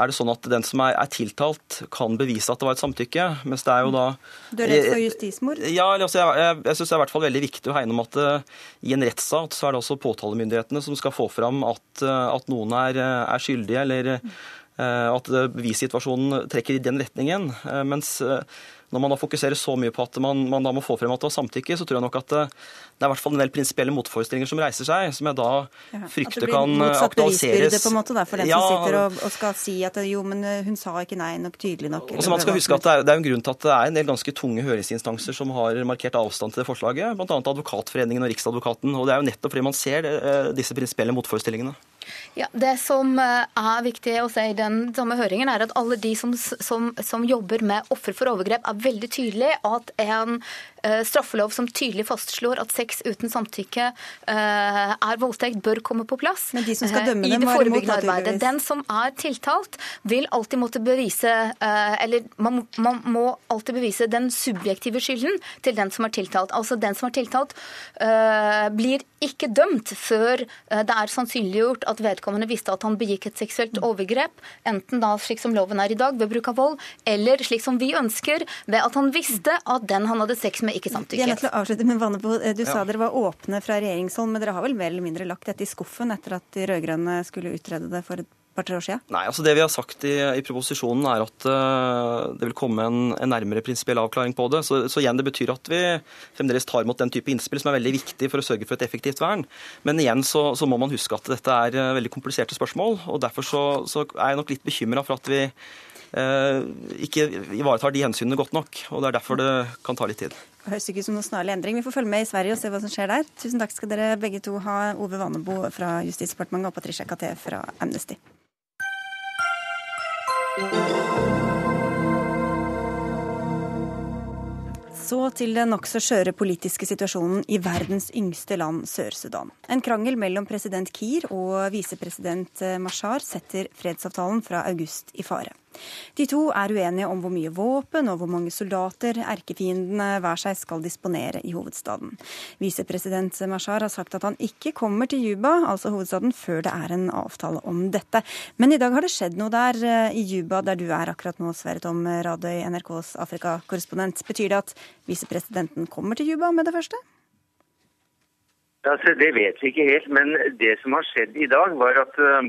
er det sånn at den som er, er, tiltalt, kan bevise at det var et samtykke. Mens det er jo da Du er redd for justismord? Ja, altså, jeg, jeg, jeg syns det er i hvert fall veldig viktig å hegne om at uh, i en rettssak så er det også påtalemyndighetene som skal få fram at, uh, at noen er, er, skyldige, eller uh, at bevissituasjonen trekker i den retningen. mens når man da fokuserer så mye på at man, man da må få frem at det var samtykke, så tror jeg nok at det, det er i hvert fall en del prinsipielle motforestillinger som reiser seg, som jeg da ja, frykter kan aktualiseres. At på en måte da, for den ja, som sitter og, og, skal si at jo, men eh, hun sa ikke nei nok tydelig nok. Og så man skal huske at det er, det er en grunn til at det er en del ganske tunge høringsinstanser som har markert avstand til det forslaget, bl.a. Advokatforeningen og Riksadvokaten. og Det er jo nettopp fordi man ser det, eh, disse prinsipielle motforestillingene. Ja, Det som eh, er viktig å si i den samme høringen, er at alle de som, som, som jobber med offer for overgrep, er veldig tydelige at en straffelov som tydelig fastslår at sex uten samtykke uh, er voldtekt, bør komme på plass. Men de som skal dømme uh, dem, I det forebyggende arbeidet. Den som er tiltalt, vil alltid måtte bevise Eller man, man, må alltid bevise den subjektive skylden til den som er tiltalt. Altså den som er tiltalt, blir ikke dømt før det er sannsynliggjort at vedkommende visste at han begikk et seksuelt overgrep, enten da slik som loven er i dag, ved bruk av vold, eller slik som vi ønsker, ved at han visste at den han hadde sex med, ikke samtykke. Vi er nødt til å avslutte med Vannebo. Du sa dere var åpne fra regjeringshold, men dere har vel mer eller mindre lagt dette i skuffen etter at de rød-grønne skulle utrede det for et par-tre år siden? Nei, altså Det vi har sagt i, i proposisjonen er at uh, det vil komme en, en nærmere prinsipiell avklaring på det. Så, så, igjen, Det betyr at vi fremdeles tar imot den type innspill som er veldig viktig for å sørge for et effektivt vern. Men igjen så, så må man huske at dette er uh, veldig kompliserte spørsmål. og Derfor så, så er jeg nok litt bekymra for at vi uh, ikke ivaretar de hensynene godt nok. og Det er derfor det kan ta litt tid. Det høres ikke ut som noen snarlig endring. Vi får følge med i Sverige og se hva som skjer der. Tusen takk skal dere begge to ha, Ove Vanebo fra Justisdepartementet og Patricia Caté fra Amnesty. Så til den nokså skjøre politiske situasjonen i verdens yngste land, Sør-Sudan. En krangel mellom president Kiir og visepresident Mashar setter fredsavtalen fra august i fare. De to er uenige om hvor mye våpen og hvor mange soldater erkefiendene hver seg skal disponere i hovedstaden. Visepresident Mashar har sagt at han ikke kommer til Juba, altså hovedstaden, før det er en avtale om dette. Men i dag har det skjedd noe der eh, i Juba, der du er akkurat nå, Sverre Tom Radøy, NRKs Afrikakorrespondent. Betyr det at visepresidenten kommer til Juba med det første? Altså, det vet vi ikke helt, men det som har skjedd i dag, var at uh,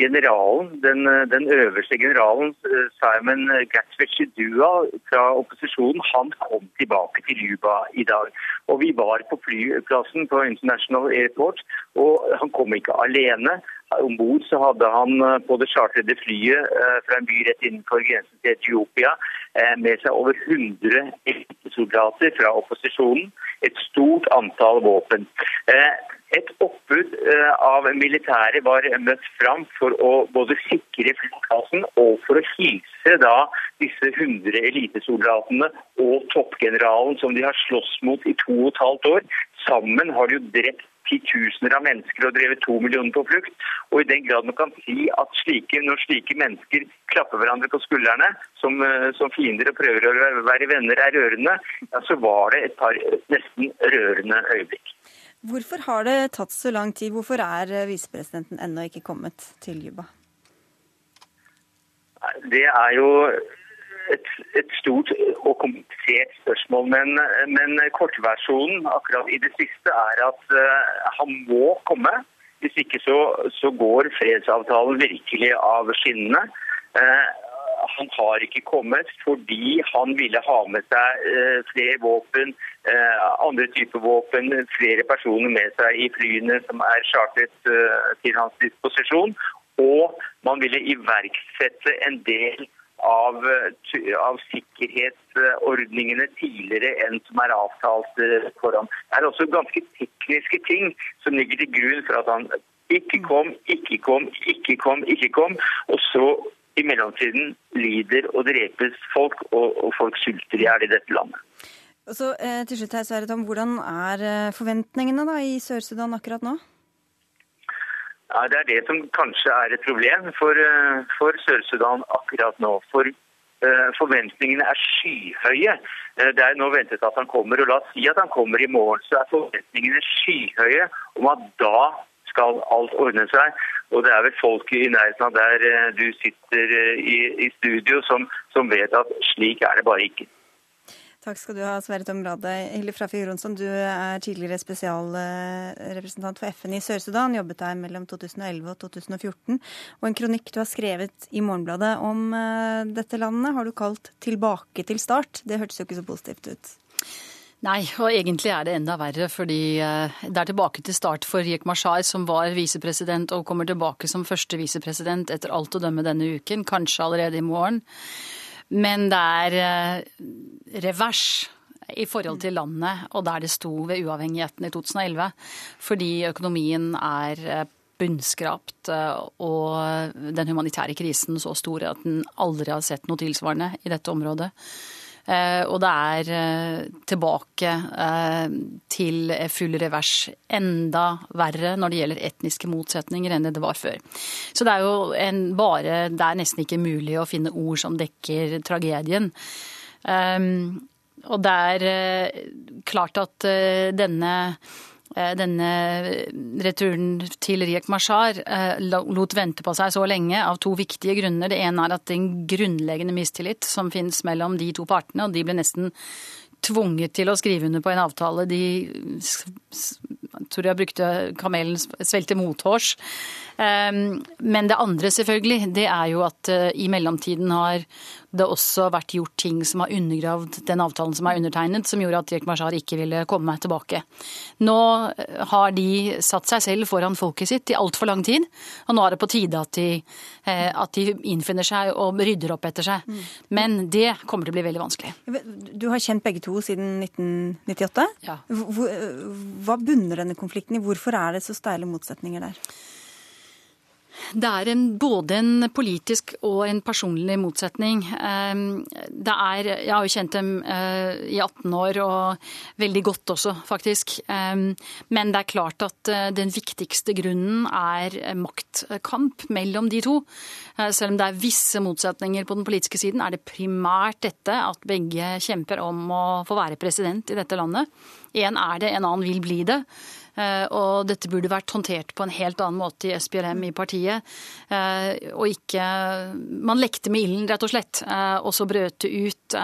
generalen, den, den, øverste generalen, Simon Gatwick-Dua fra opposisjonen, han kom tilbake til Juba i dag. Og Vi var på flyplassen på International Airport, og han kom ikke alene. Om bord hadde han på det chartrede flyet fra en by rett innenfor grensen til Etiopia med seg over 100 soldater fra opposisjonen. Et stort antall våpen. Et oppbud eh, av militære var møtt fram for å både sikre flyplassen og for å hilse da disse 100 elitesoldatene og toppgeneralen som de har slåss mot i to og et halvt år. Sammen har de jo drept titusener av mennesker og drevet to millioner på flukt. Og i den grad man kan si at slike, når slike mennesker klapper hverandre på skuldrene som, eh, som fiender og prøver å være venner, er rørende, ja, så var det et par nesten rørende øyeblikk. Hvorfor har det tatt så lang tid? Hvorfor er eh, visepresidenten ennå ikke kommet til Juba? Det er jo et, et stort og komplisert spørsmål. Men, men, kortversjonen akkurat i det siste er at uh, han må komme. Hvis ikke så, så går fredsavtalen virkelig av skinnene. Uh, han har ikke kommet fordi han ville ha med seg eh, flere våpen, eh, andre typer våpen, flere personer med seg i flyene som er chartret eh, til hans disposisjon. Og man ville iverksette en del av, av, sikkerhetsordningene tidligere enn som er avtalt foran. Det er også ganske tekniske ting som ligger til grunn for at han ikke kom, ikke kom, ikke kom, ikke kom. Og så i mellomtiden lider og drepes folk, og, og folk sulter i hjel i dette landet. Og så eh, til slutt her, Sverre Tom, Hvordan er eh, forventningene da i Sør-Sudan akkurat nå? Ja, Det er det som kanskje er et problem for, eh, for Sør-Sudan akkurat nå. For uh, forventningene er skyhøye. Det er nå ventet at han kommer, og la oss si at han kommer i morgen. Så er forventningene skyhøye om at da skal alt ordne seg. Og det er vel folk i nærheten av der eh, du sitter eh, i, i studio som, som, vet at slik er det bare ikke. Takk skal du ha, Sverre Tom Rade. Hilde Frafjord Jonsson, du er tidligere spesialrepresentant for FN i Sør-Sudan. Jobbet der mellom 2011 og 2014. Og en kronikk du har skrevet i Morgenbladet om eh, dette landet, har du kalt 'Tilbake til start'. Det hørtes jo ikke så positivt ut? Nei, og egentlig er det enda verre, fordi eh, det er tilbake til start for Riek Mashar, som var visepresident og kommer tilbake som første visepresident etter alt å dømme denne uken, kanskje allerede i morgen. Men det er eh, revers i forhold til landet og der det sto ved uavhengigheten i 2011, fordi økonomien er eh, bunnskrapt og den humanitære krisen så stor at den aldri har sett noe tilsvarende i dette området. Eh, og det er eh, tilbake eh, til full revers. Enda verre når det gjelder etniske motsetninger enn det var før. Så det er jo en bare Det er nesten ikke mulig å finne ord som dekker tragedien. Og det er klart at denne denne returen til Riek Mashar eh, lot vente på seg så lenge av to viktige grunner. Det ene er at det er en grunnleggende mistillit som finnes mellom de to partene, og de ble nesten tvunget til å skrive under på en avtale de tror jeg brukte kamelen svelte mothårs. Ehm, men det andre, selvfølgelig, det er jo at eh, i mellomtiden har det også vært gjort ting som har undergravd den avtalen som er undertegnet, som gjorde at Riek Mashar ikke ville komme tilbake. Nå eh, har de satt seg selv foran folket sitt i altfor lang tid, og nå er det på tide at de, eh, at de innfinner seg og rydder opp etter seg. Mm. Men det kommer til å bli veldig vanskelig. Du har kjent begge to siden 1998. Ja. Hva bunner denne konflikten i? Hvorfor er det så steile motsetninger der? Det er en, både en politisk og en personlig motsetning. Ehm, det er, jeg har jo kjent dem eh, i 18 år, og veldig godt også, faktisk. Ehm, men det er klart at eh, den viktigste grunnen er maktkamp mellom de to. Eh, selv om det er visse motsetninger på den politiske siden, er det primært dette at begge kjemper om å få være president i dette landet. En er det, en annen vil bli det. Eh, og dette burde vært håndtert på en helt annen måte i SPLM i partiet. Eh, og ikke Man lekte med ilden, rett og slett. Og så brøt det ut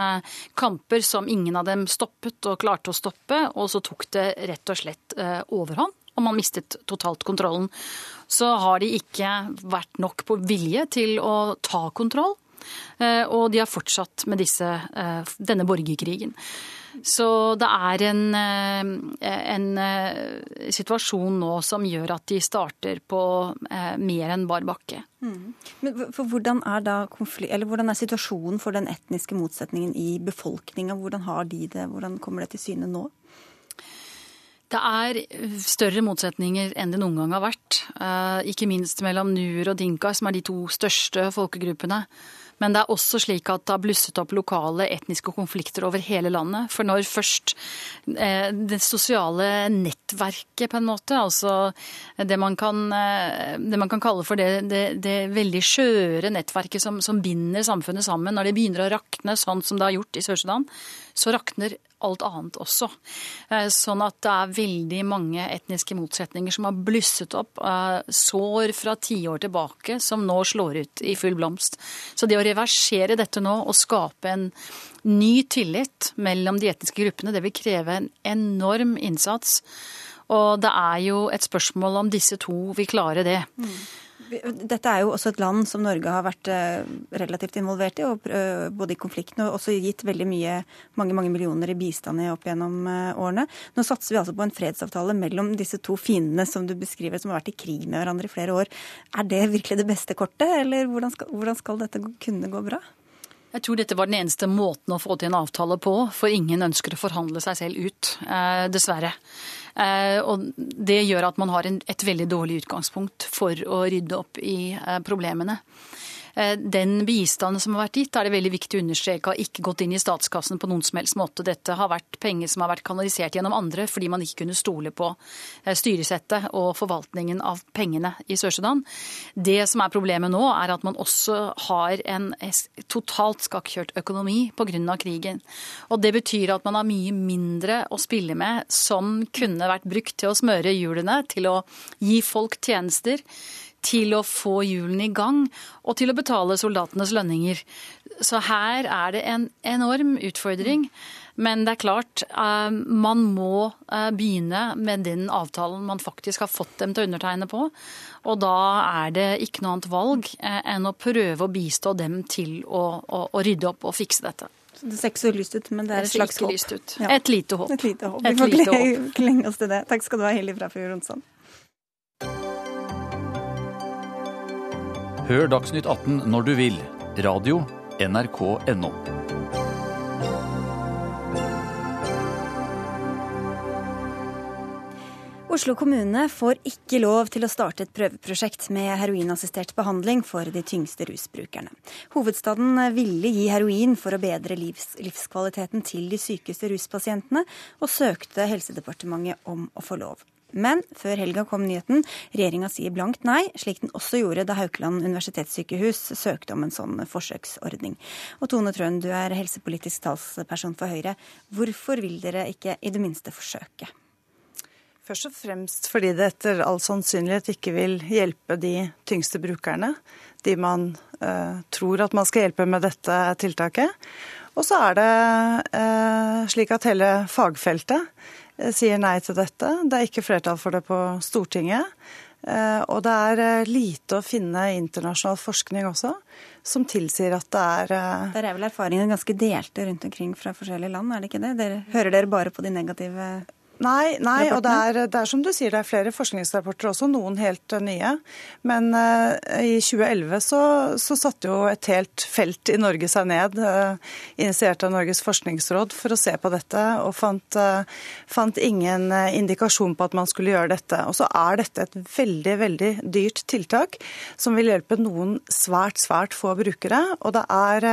kamper som ingen av dem stoppet og klarte å stoppe. Og så tok det rett og slett overhånd. og man mistet totalt kontrollen. Så har de ikke vært nok på vilje til å ta kontroll. Eh, og de har fortsatt med disse, eh, denne borgerkrigen. Så det er en, eh, en, situasjon nå som gjør at de starter på mer enn bar bakke. Mm. Men hvordan er, da hvordan er situasjonen for den etniske motsetningen i befolkninga? Hvordan har de det? Hvordan kommer det til syne nå? Det er større motsetninger enn det noen gang har vært. Ikke minst mellom nuer og dinka, som er de to største folkegruppene. Men det er også slik at det har blusset opp lokale etniske konflikter over hele landet. For når først eh, det sosiale nettverket, på en måte, altså det man kan, eh, det man kan kalle for det, det, det veldig skjøre nettverket som, som, binder samfunnet sammen, når det begynner å rakne sånn som det har gjort i Sør-Sudan, så rakner alt annet også. Eh, sånn at det er veldig mange etniske motsetninger som har blusset opp. Eh, sår fra tiår tilbake som nå slår ut i full blomst. Så det å reversere dette nå og skape en ny tillit mellom de etniske gruppene, det vil kreve en enorm innsats. Og det er jo et spørsmål om disse to vil klare det. Mm. Dette er jo også et land som Norge har vært eh, relativt involvert i, eh, både i konflikten og også gitt veldig mye, mange mange millioner i bistand opp gjennom eh, årene. Nå satser vi altså på en fredsavtale mellom disse to fiendene som du beskriver, som har vært i krig med hverandre i flere år. Er det virkelig det beste kortet, eller hvordan skal, hvordan skal dette kunne gå bra? Jeg tror dette var den eneste måten å få til en avtale på, for ingen ønsker å forhandle seg selv ut, dessverre. Eh, og det gjør at man har et veldig dårlig utgangspunkt for å rydde opp i eh, problemene. Eh, den bistanden som har vært gitt, er det veldig viktig å understreke har ikke gått inn i statskassen på noen som helst måte. Dette har vært penger som har vært kanalisert gjennom andre fordi man ikke kunne stole på eh, styresettet og forvaltningen av pengene i Sør-Sudan. Det som er problemet nå, er at man også har en totalt skakkjørt økonomi pga. krigen. Og det betyr at man har mye mindre å spille med som kunne vært brukt til å smøre hjulene, til å gi folk tjenester til å få hjulene i gang og til å betale soldatenes lønninger. Så her er det en enorm utfordring. Men det er klart, eh, man må eh, begynne med den avtalen man faktisk har fått dem til å undertegne på. Og da er det ikke noe annet valg eh, enn å prøve å bistå dem til å, å, å rydde opp og fikse dette. Det ser ikke så lyst ut, men det er et slags håp. Ja. Et lite håp. Et lite håp. Vi får klenge oss til det. Takk skal du ha, Hilde Frafjord Ronsson. Hør Dagsnytt 18 når du vil. Radio NRK NO. Oslo kommune får ikke lov til å starte et prøveprosjekt med heroinassistert behandling for de tyngste rusbrukerne. Hovedstaden ville gi heroin for å bedre livs, livskvaliteten til de sykeste ruspasientene, og søkte Helsedepartementet om å få lov. Men før helga kom nyheten. Regjeringa sier blankt nei, slik den også gjorde da Haukeland universitetssykehus søkte om en sånn forsøksordning. Og Tone Trøen, du er helsepolitisk talsperson for Høyre. Hvorfor vil dere ikke i det minste forsøke? Først og fremst fordi det etter all sannsynlighet ikke vil hjelpe de tyngste brukerne. De man uh, tror at man skal hjelpe med dette tiltaket. Og så er det uh, slik at hele fagfeltet Eh, sier nei til dette. Det er ikke flertall for det på Stortinget. Eh, og det er eh, lite å finne internasjonal forskning også som tilsier at det er Der er vel erfaringene ganske delte rundt omkring fra forskjellige land, er det ikke det? Dere, hører dere bare på de negative Nei, nei og det er, det er, som du sier, det er flere forskningsrapporter også, noen helt uh, nye. Men uh, i 2011 så, så, satte jo et helt felt i Norge seg ned, uh, initiert av Norges forskningsråd, for å se på dette, og fant, fant ingen indikasjon på at man skulle gjøre dette. Og så er dette et veldig, veldig dyrt tiltak som vil hjelpe noen svært, svært få brukere. Og det er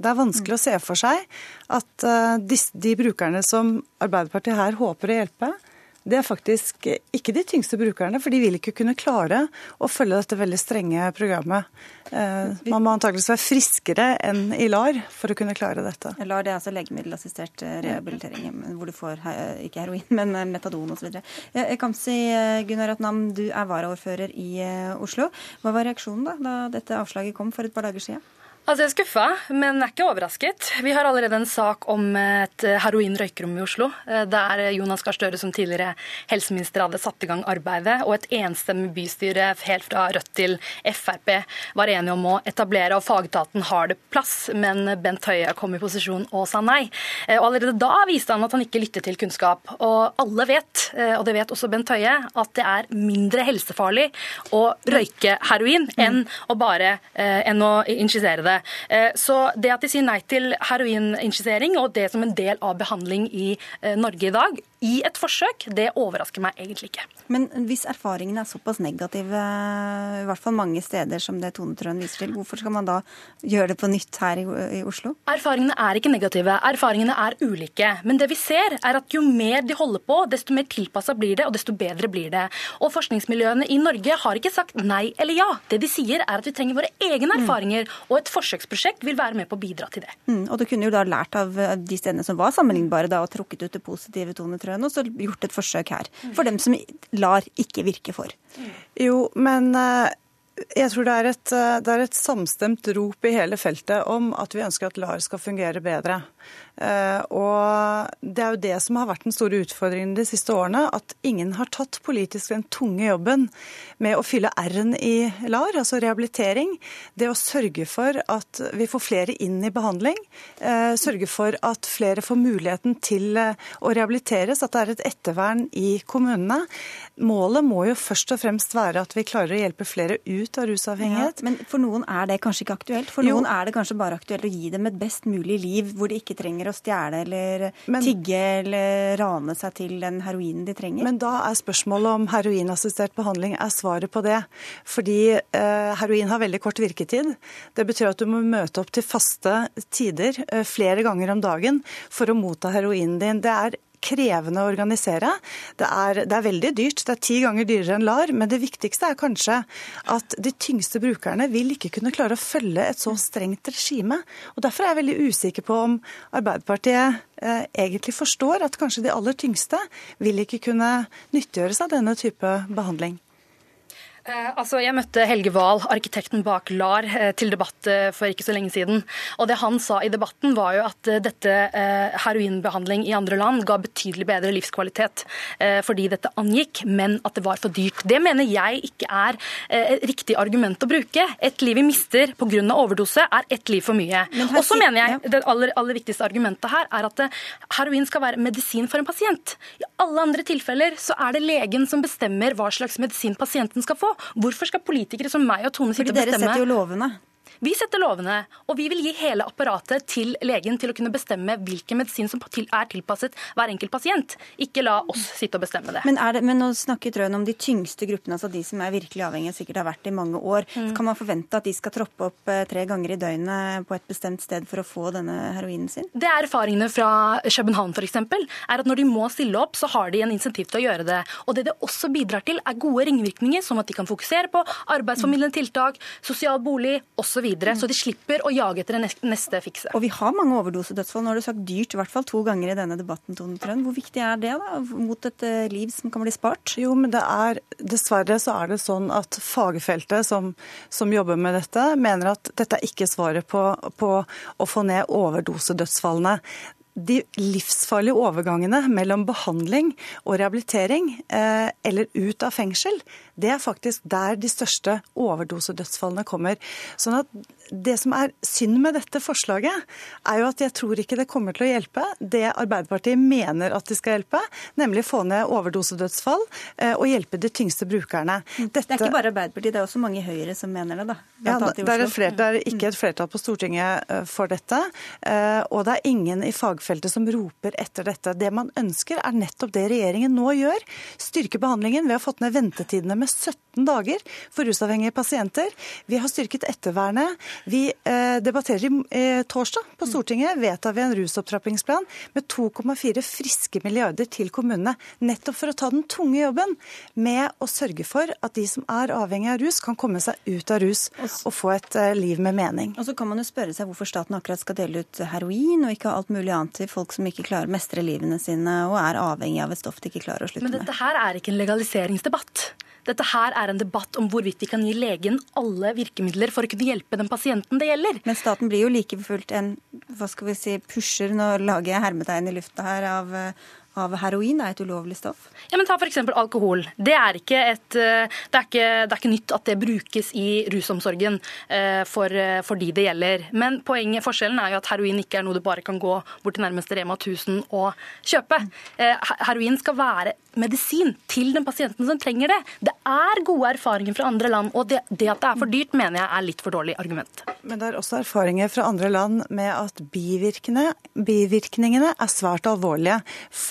det er vanskelig å se for seg at eh, de, de, brukerne som Arbeiderpartiet her håper å hjelpe, det er faktisk ikke de tyngste brukerne, for de vil ikke kunne klare å følge dette veldig strenge programmet. Eh, man må antakeligvis være friskere enn i LAR for å kunne klare dette. LAR det er altså legemiddelassistert eh, rehabilitering, hvor du får ikke heroin, men metadon osv. Kamzy Gunnar Atnam, du er varaordfører i Oslo. Hva var reaksjonen da, da dette avslaget kom for et par dager siden? Altså, Jeg er skuffa, men er ikke overrasket. Vi har allerede en sak om et heroin-røykerom i Oslo, eh, der Jonas Gahr Støre som tidligere helseminister hadde satt i gang arbeidet, og et enstemmig bystyre helt fra Rødt til Frp var enige om å etablere, og fagetaten har det plass, men Bent Høie kom i posisjon og sa nei. Eh, og Allerede da viste han at han ikke lyttet til kunnskap. Og alle vet, eh, og det vet også Bent Høie, at det er mindre helsefarlig å røyke heroin enn å bare enn å injisere det. Eh, så det at de sier nei til heroininjisering og det som en del av behandling i eh, Norge i dag, i et forsøk, det overrasker meg egentlig ikke. Men hvis erfaringene er såpass negative, i hvert fall mange steder som det Tone Trøen viser til, hvorfor skal man da gjøre det på nytt her i, Oslo? Erfaringene er ikke negative, erfaringene er ulike. Men det vi ser, er at jo mer de holder på, desto mer tilpassa blir det, og desto bedre blir det. Og forskningsmiljøene i Norge har ikke sagt nei eller ja. Det de sier, er at vi trenger våre egne mm. erfaringer, mm. og et forsøksprosjekt vil være med på å bidra til det. Mm, og du kunne jo da lært av de stedene som var sammenlignbare, da, og trukket ut det positive, Tone Trøen trøen, og så gjort et forsøk her. For dem som lar ikke virke for. Jo, men eh, jeg tror det er, et, eh, det er et samstemt rop i hele feltet om at vi ønsker at LAR skal fungere bedre. Eh, og det er jo det som har vært den store utfordringen de siste årene. At ingen har tatt politisk den tunge jobben med å fylle R-en i LAR, altså rehabilitering. Det å sørge for at vi får flere inn i behandling. Eh, sørge for at flere får muligheten til eh, å rehabiliteres. At det er et ettervern i kommunene. Målet må jo først og fremst være at vi klarer å hjelpe flere ut av rusavhengighet. Ja, men for noen er det kanskje ikke aktuelt? For noen jo. er det kanskje bare aktuelt å gi dem et best mulig liv hvor de ikke trenger å stjele eller men, tigge eller rane seg til den heroinen de trenger. Men da er spørsmålet om heroinassistert behandling er svaret på det. Fordi eh, heroin har veldig kort virketid. Det betyr at du må møte opp til faste tider eh, flere ganger om dagen for å motta heroinen din. Det er krevende å organisere. Det er, det er, veldig dyrt, det er ti ganger dyrere enn LAR. Men det viktigste er kanskje at de tyngste brukerne vil ikke kunne klare å følge et så strengt regime. Og Derfor er jeg veldig usikker på om Arbeiderpartiet eh, egentlig forstår at kanskje de aller tyngste vil ikke kunne nyttiggjøre seg denne type behandling. Eh, altså, jeg møtte Helge Wahl, arkitekten bak LAR, eh, til debatt eh, for ikke så lenge siden. Og Det han sa i debatten, var jo at dette heroinbehandling i andre land ga betydelig bedre livskvalitet fordi dette angikk, men at det var for dyrt. Det mener jeg ikke er et riktig argument å bruke. Et liv vi mister pga. overdose, er ett liv for mye. Og så mener jeg det aller, aller viktigste argumentet her er at heroin skal være medisin for en pasient. I alle andre tilfeller så er det legen som bestemmer hva slags medisin pasienten skal få. Hvorfor skal politikere som meg og Tone sitte og bestemme? Fordi dere setter jo lovene. Vi setter lovene, og vi vil gi hele apparatet til legen til å kunne bestemme hvilken medisin som er tilpasset hver enkelt pasient. Ikke la oss sitte og bestemme det. Men, det, men nå snakker Trøen om de tyngste gruppene, altså de som er virkelig avhengige, sikkert har vært i mange år. Mm. Kan man forvente at de skal troppe opp eh, tre ganger i døgnet på et bestemt sted for å få denne heroinen sin? Det er erfaringene fra København f.eks. er at når de må stille opp, så har de en insentiv til å gjøre det. Og det det også bidrar til, er gode ringvirkninger, som at de kan fokusere på arbeidsformidlende tiltak, sosial bolig osv videre, så de slipper å jage etter det neste fikse. Og vi har mange overdosedødsfall. Nå har du sagt dyrt, i hvert fall to ganger i denne debatten, Tone Trøen. Hvor viktig er det da, mot et eh, liv som kan bli spart? Jo, men det er dessverre så er det sånn at fagfeltet som, som jobber med dette, mener at dette er ikke svaret på, på å få ned overdosedødsfallene de livsfarlige overgangene mellom behandling og rehabilitering eh, eller ut av fengsel, det er faktisk der de største overdosedødsfallene kommer. Sånn at det som er synd med dette forslaget, er jo at jeg tror ikke det kommer til å hjelpe det Arbeiderpartiet mener at de skal hjelpe, nemlig få ned overdosedødsfall eh, og hjelpe de tyngste brukerne. Dette... Det er ikke bare Arbeiderpartiet, det er også mange i Høyre som mener det, da. Ja, det, er flertall, det er ikke et flertall på Stortinget eh, for dette. Eh, og det er ingen i fagfeltet som roper etter dette. Det man ønsker, er nettopp det regjeringen nå gjør. Styrke behandlingen. Vi har fått ned ventetidene med 17 dager for rusavhengige pasienter. Vi har styrket ettervernet. Vi eh, debatterer i eh, torsdag på Stortinget vedtar vi en rusopptrappingsplan med 2,4 friske milliarder til kommunene. Nettopp for å ta den tunge jobben med å sørge for at de som er avhengig av rus, kan komme seg ut av rus og få et eh, liv med mening. Og så kan man jo spørre seg hvorfor staten akkurat skal dele ut heroin og ikke alt mulig annet til folk som ikke klarer å mestre livene sine og er avhengig av et stoff de ikke klarer å slutte med. Men dette her er ikke en legaliseringsdebatt. Dette her er en debatt om hvorvidt vi kan gi legen alle virkemidler for å kunne hjelpe den pasienten det gjelder. Men staten blir jo like fullt en hva skal vi si, pusher, nå lager jeg hermetegn i lufta her, av av heroin er et ulovlig stoff? Ja, men Ta f.eks. alkohol. Det er, et, eh, det, er ikke, det er, ikke, nytt at det brukes i rusomsorgen eh, for, eh, for, de det gjelder. Men poenget, forskjellen er jo at heroin ikke er noe du bare kan gå bort til nærmeste Rema 1000 og kjøpe. Heroin skal være medisin til den pasienten som trenger det. Det er gode erfaringer fra andre land, og det, det at det er for dyrt, mener jeg er litt for dårlig argument. Men det er også erfaringer fra andre land med at bivirkningene er svært alvorlige.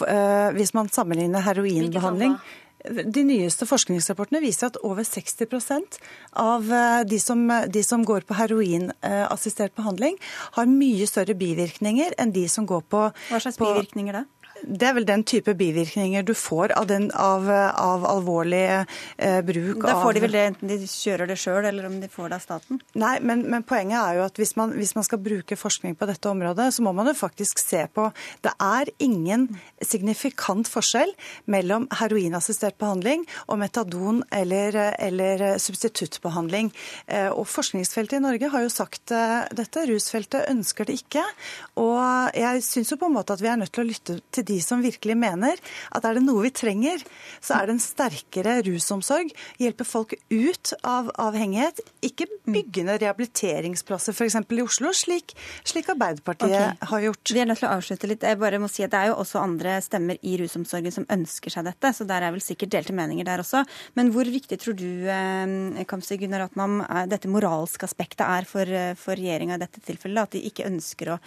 Eh, hvis man sammenligner heroinbehandling de nyeste forskningsrapportene viser at over 60% av eh, de som, de som går på heroinassistert behandling, har mye større bivirkninger enn de som går på Hva slags bivirkninger da? Det er vel den type bivirkninger du får av, den, av, av alvorlig eh, bruk av Da får de vel det enten de kjører det sjøl, eller om de får det av staten? Nei, men, men poenget er jo at hvis man, hvis man, skal bruke forskning på dette området, så må man jo faktisk se på Det er ingen signifikant forskjell mellom heroinassistert behandling og metadon eller, eller substituttbehandling. Eh, og Forskningsfeltet i Norge har jo sagt eh, dette. Rusfeltet ønsker det ikke. Og jeg syns jo på en måte at vi er nødt til å lytte til de som virkelig mener at er det noe vi trenger, så er det en sterkere rusomsorg. Hjelpe folk ut av avhengighet. Ikke bygge ned rehabiliteringsplasser f.eks. i Oslo, slik, slik Arbeiderpartiet okay. har gjort. Vi er nødt til å avslutte litt. Jeg bare må si at Det er jo også andre stemmer i rusomsorgen som ønsker seg dette, så der er vel sikkert delte meninger der også. Men hvor viktig tror du Kamsi Kamzy Gunnar Atman, dette moralske aspektet er for, eh, for regjeringa i dette tilfellet? At de ikke ønsker å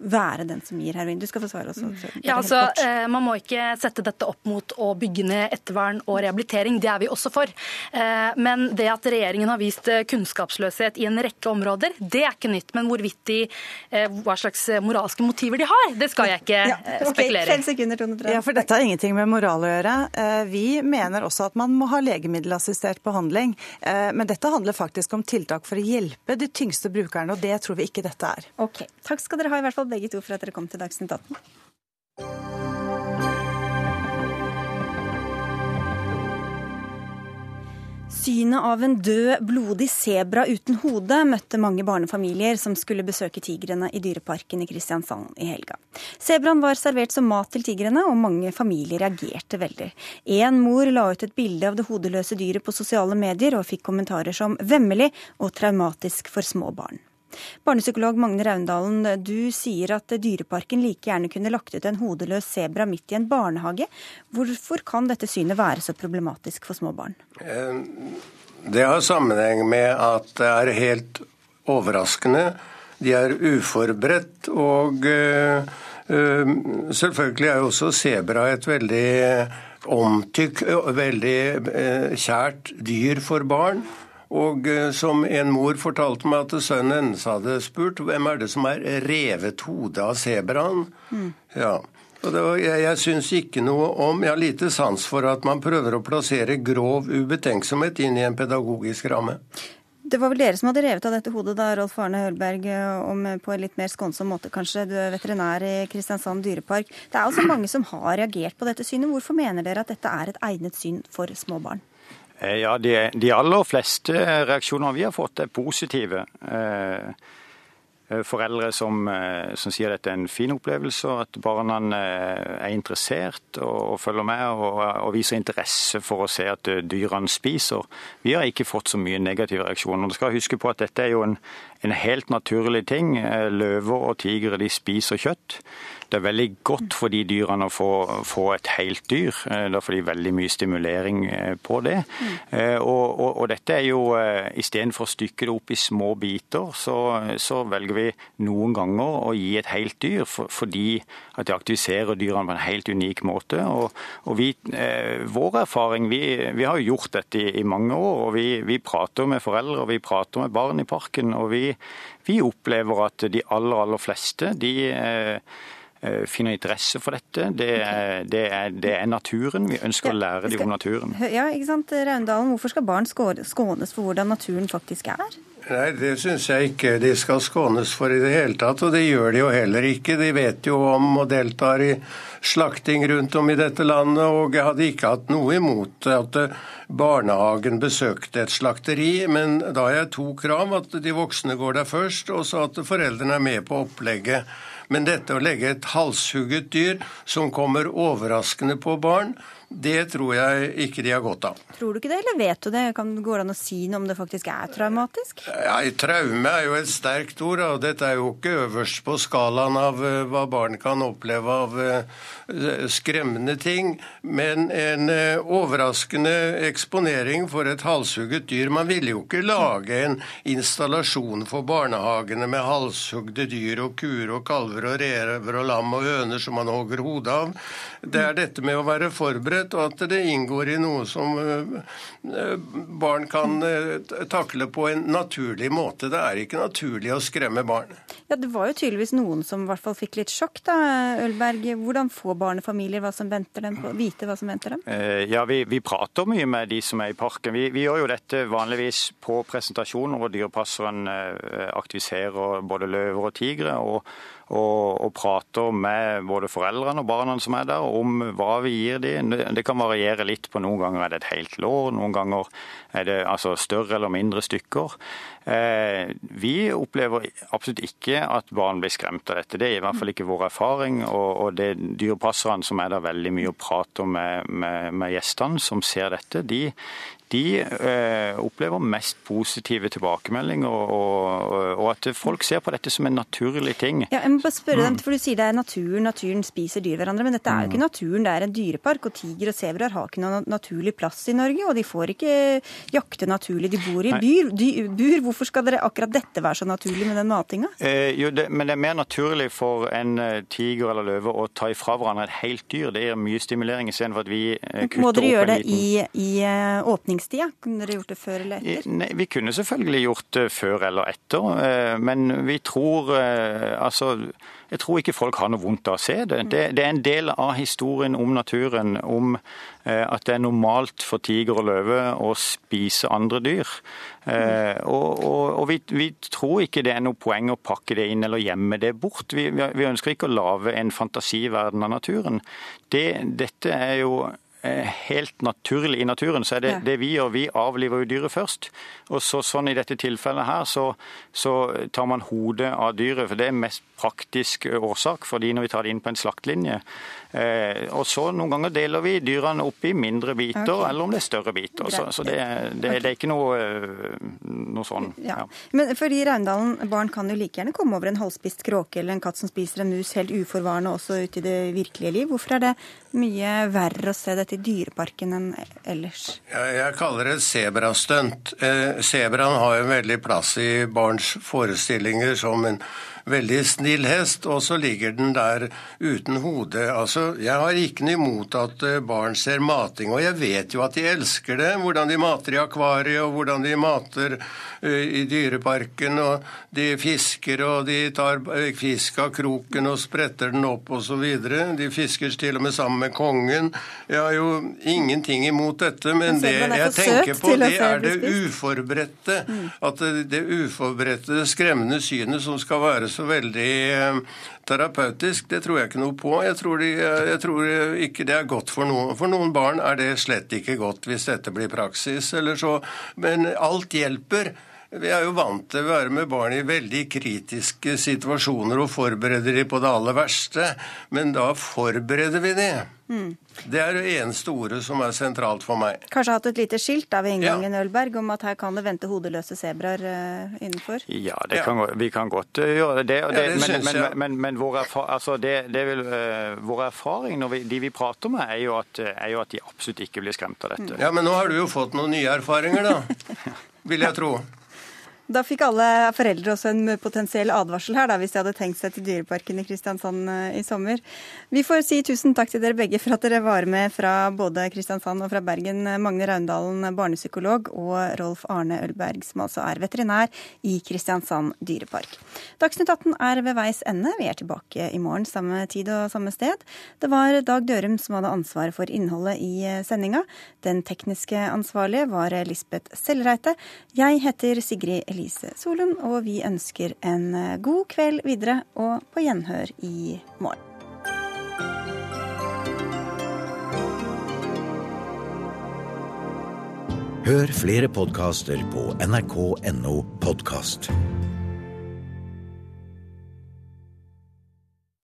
være den som gir heroin? Du skal få svare også. Ja, altså, eh, Man må ikke sette dette opp mot å bygge ned ettervern og rehabilitering. Det er vi også for. Eh, men det at regjeringen har vist eh, kunnskapsløshet i en rekke områder, det er ikke nytt. Men hvorvidt de, hva slags moralske motiver de har, det skal jeg ikke ja, okay. spekulere i. Ja, for dette har ingenting med moral å gjøre. Vi mener også at man må ha legemiddelassistert behandling. Men dette handler faktisk om tiltak for å hjelpe de tyngste brukerne, og det tror vi ikke dette er. Ok, Takk skal dere ha i hvert fall begge to for at dere kom til Dagsnytt 18. Synet av en død, blodig sebra uten hode møtte mange barnefamilier som skulle besøke tigrene i Dyreparken i Kristiansand i helga. Sebraen var servert som mat til tigrene, og mange familier reagerte veldig. En mor la ut et bilde av det hodeløse dyret på sosiale medier, og fikk kommentarer som vemmelig og traumatisk for små barn. Barnepsykolog Magne Raundalen, du sier at Dyreparken like gjerne kunne lagt ut en hodeløs sebra midt i en barnehage. Hvorfor kan dette synet være så problematisk for små barn? Eh, det har sammenheng med at det er helt overraskende. De er uforberedt. Og uh, uh, selvfølgelig er jo også sebra et veldig omtykk, veldig kjært dyr for barn. Og eh, som en mor fortalte meg at sønnen hennes hadde spurt hvem er det som er revet hodet av sebraen. Mm. Ja. Og var, jeg jeg syns ikke noe om Jeg har lite sans for at man prøver å plassere grov ubetenksomhet inn i en pedagogisk ramme. Det var vel dere som hadde revet av dette hodet da, Rolf Arne Hølberg, om på en litt mer skånsom måte kanskje. Du er veterinær i Kristiansand dyrepark. Det er altså mange som har reagert på dette synet. Hvorfor mener dere at dette er et egnet syn for små barn? Eh, ja, de, de, aller fleste reaksjoner vi har fått, er positive. Eh, eh, foreldre som, som sier dette er en fin opplevelse, og at barna er interessert og, og følger med og, og, viser interesse for å se at dyrene spiser. Vi har ikke fått så mye negative reaksjoner. Du skal huske på at dette er jo en, en helt naturlig ting. Løver og tigre de spiser kjøtt. Det er veldig godt for de dyrene å få, få et helt dyr. Eh, da får de veldig mye stimulering eh, på det. Mm. Og, og, og, dette er jo Istedenfor å stykke det opp i små biter, så, så, velger vi noen ganger å gi et helt dyr for, fordi at det aktiviserer dyrene på en helt unik måte. Og, og vi, vår erfaring, vi, vi, har jo gjort dette i, i mange år. og vi, vi, prater med foreldre og vi prater med barn i parken. og vi, vi opplever at de aller, aller fleste de eh, finner interesse for dette. Det er, det er, det er naturen. Vi ønsker å lære dem om naturen. Ja, ikke sant, Raundalen, Hvorfor skal barn skånes for hvordan naturen faktisk er? Nei, det syns jeg ikke de skal skånes for i det hele tatt, og det gjør de jo heller ikke. De vet jo om og deltar i slakting rundt om i dette landet, og jeg hadde ikke hatt noe imot at barnehagen besøkte et slakteri, men da har jeg to krav, at de voksne går der først, og så at foreldrene er med på opplegget. Men dette å legge et halshugget dyr som kommer overraskende på barn, det tror jeg ikke de har godt av. Tror du ikke det, eller vet du det? Kan, det det an å si noe om det faktisk er traumatisk? Ja, Traume er jo et sterkt ord, og dette er jo ikke øverst på skalaen av uh, hva barn kan oppleve av uh, skremmende ting. Men en uh, overraskende eksponering for et halshugget dyr Man ville jo ikke lage en installasjon for barnehagene med halshugde dyr og kuer og kalver og rever og lam og høner som man hogger hodet av. Det er dette med å være forberedt idrett, og at det inngår i noe som eh, barn kan eh, takle på en naturlig måte. Det er ikke naturlig å skremme barn. Ja, Det var jo tydeligvis noen som i hvert fall fikk litt sjokk, da, Ølberg. Hvordan får barnefamilier hva som venter dem, vite hva som venter dem? Eh, ja, vi, vi, prater mye med de som er i parken. Vi, vi gjør jo dette vanligvis på presentasjoner hvor dyrepasseren aktiviserer både løver og tigre. og og, og, prater med både foreldrene og barna som er der, om hva vi gir dem. Det kan variere litt. på Noen ganger er det et helt lår, noen ganger er det altså større eller mindre stykker. Eh, vi opplever absolutt ikke at barn blir skremt av dette. Det er i hvert fall ikke vår erfaring. Og, og det dyrepasserne som er der veldig mye og prater med, med, med gjestene som ser dette, de, de eh, opplever mest positive tilbakemeldinger, og, og, og, at folk ser på dette som en naturlig ting. Ja, jeg må bare spørre dem, for Du sier det er naturen, naturen spiser dyr hverandre, men dette er jo ikke mm. naturen, det er en dyrepark. og Tiger og sebraer har ikke noen naturlig plass i Norge, og de får ikke jakte naturlig. De bor i byr, dy, bur. Hvorfor skal dere akkurat dette være så naturlig med den matinga? Eh, jo, det, men det er mer naturlig for en eh, tiger eller løve å ta ifra hverandre et helt dyr. Det gir mye stimulering istedenfor at vi eh, kutter opp en liten Må dere gjøre det i, i uh, åpningstida? Kunne dere gjort det før eller etter? Nei, Vi kunne selvfølgelig gjort det før eller etter, eh, men vi tror eh, altså jeg tror ikke folk har noe vondt av å se det. det. det. er en del av historien om naturen, om eh, at det er normalt for tiger og løve å spise andre dyr. Og, og, og vi, vi, tror ikke det er noe poeng å pakke det inn eller gjemme det bort. Vi, vi ønsker ikke å lage en fantasiverden av naturen. Det, dette er jo Eh, helt naturlig i naturen, så er det det vi gjør. Vi avliver jo dyret først. Og så, sånn i dette tilfellet her, så, så, tar man hodet av dyret. For det er mest praktisk årsak, fordi når vi tar det inn på en slaktlinje, Eh, og så Noen ganger deler vi dyrene opp i mindre biter, okay. eller om det er større biter. Så, så det, det, det, er ikke noe, eh, noe sånn. Ja. Ja. Men fordi Raundalen, barn kan jo like gjerne komme over en halvspist kråke eller en katt som spiser en mus helt uforvarende også ute i det virkelige liv. Hvorfor er det mye verre å se dette i dyreparken enn ellers? Ja, jeg kaller det sebrastunt. Eh, sebraen har jo veldig plass i barns forestillinger som en veldig snill hest, og så ligger den der uten hode. Altså, Jeg har ikke noe imot at eh, barn ser mating, og jeg vet jo at de elsker det. Hvordan de mater i akvariet, og hvordan de mater uh, i dyreparken. og De fisker, og de tar eh, fisk av kroken og spretter den opp osv. De fisker til og med sammen med kongen. Jeg har jo ingenting imot dette, men det jeg tenker på, det er det uforberedte. Mm. At det, det uforberedte, skremmende synet som skal være så veldig eh, terapeutisk, det tror jeg ikke noe på. Jeg tror, de, jeg tror, ikke det er godt for noen. For noen barn er det slett ikke godt hvis dette blir praksis. så. Men alt hjelper. Vi er jo vant til å være med barn i veldig kritiske situasjoner og forbereder de på det aller verste, men da forbereder vi de. Mm. Det er det eneste ordet som er sentralt for meg. Kanskje hatt et lite skilt da ved inngangen ja. Ølberg om at her kan det vente hodeløse sebraer uh, innenfor? Ja, kan, vi kan godt uh, gjøre det. det, ja, det men, men, men, men vår, erfar altså uh, vår, erfaring når vi, de vi prater med, er jo, at, er jo, at, de absolutt ikke blir skremt av dette. Ja, Men nå har du jo fått noen nye erfaringer, da. vil jeg tro. Da fikk alle foreldre også en potensiell advarsel her, da, hvis de hadde tenkt seg til Dyreparken i Kristiansand eh, i sommer. Vi får si tusen takk til dere begge for at dere var med fra både Kristiansand og fra Bergen. Magne Raundalen, barnepsykolog, og Rolf Arne Ølberg, som altså er veterinær i Kristiansand dyrepark. Dagsnytt 18 er ved veis ende. Vi er tilbake i morgen samme tid og samme sted. Det var Dag Dørum som hadde ansvaret for innholdet i eh, sendinga. Den tekniske ansvarlige var Lisbeth Sellreite. Jeg heter Sigrid Elise. Elise Solum, og vi ønsker en eh, god kveld videre og på gjenhør i morgen. Hør flere podkaster på nrk.no podkast.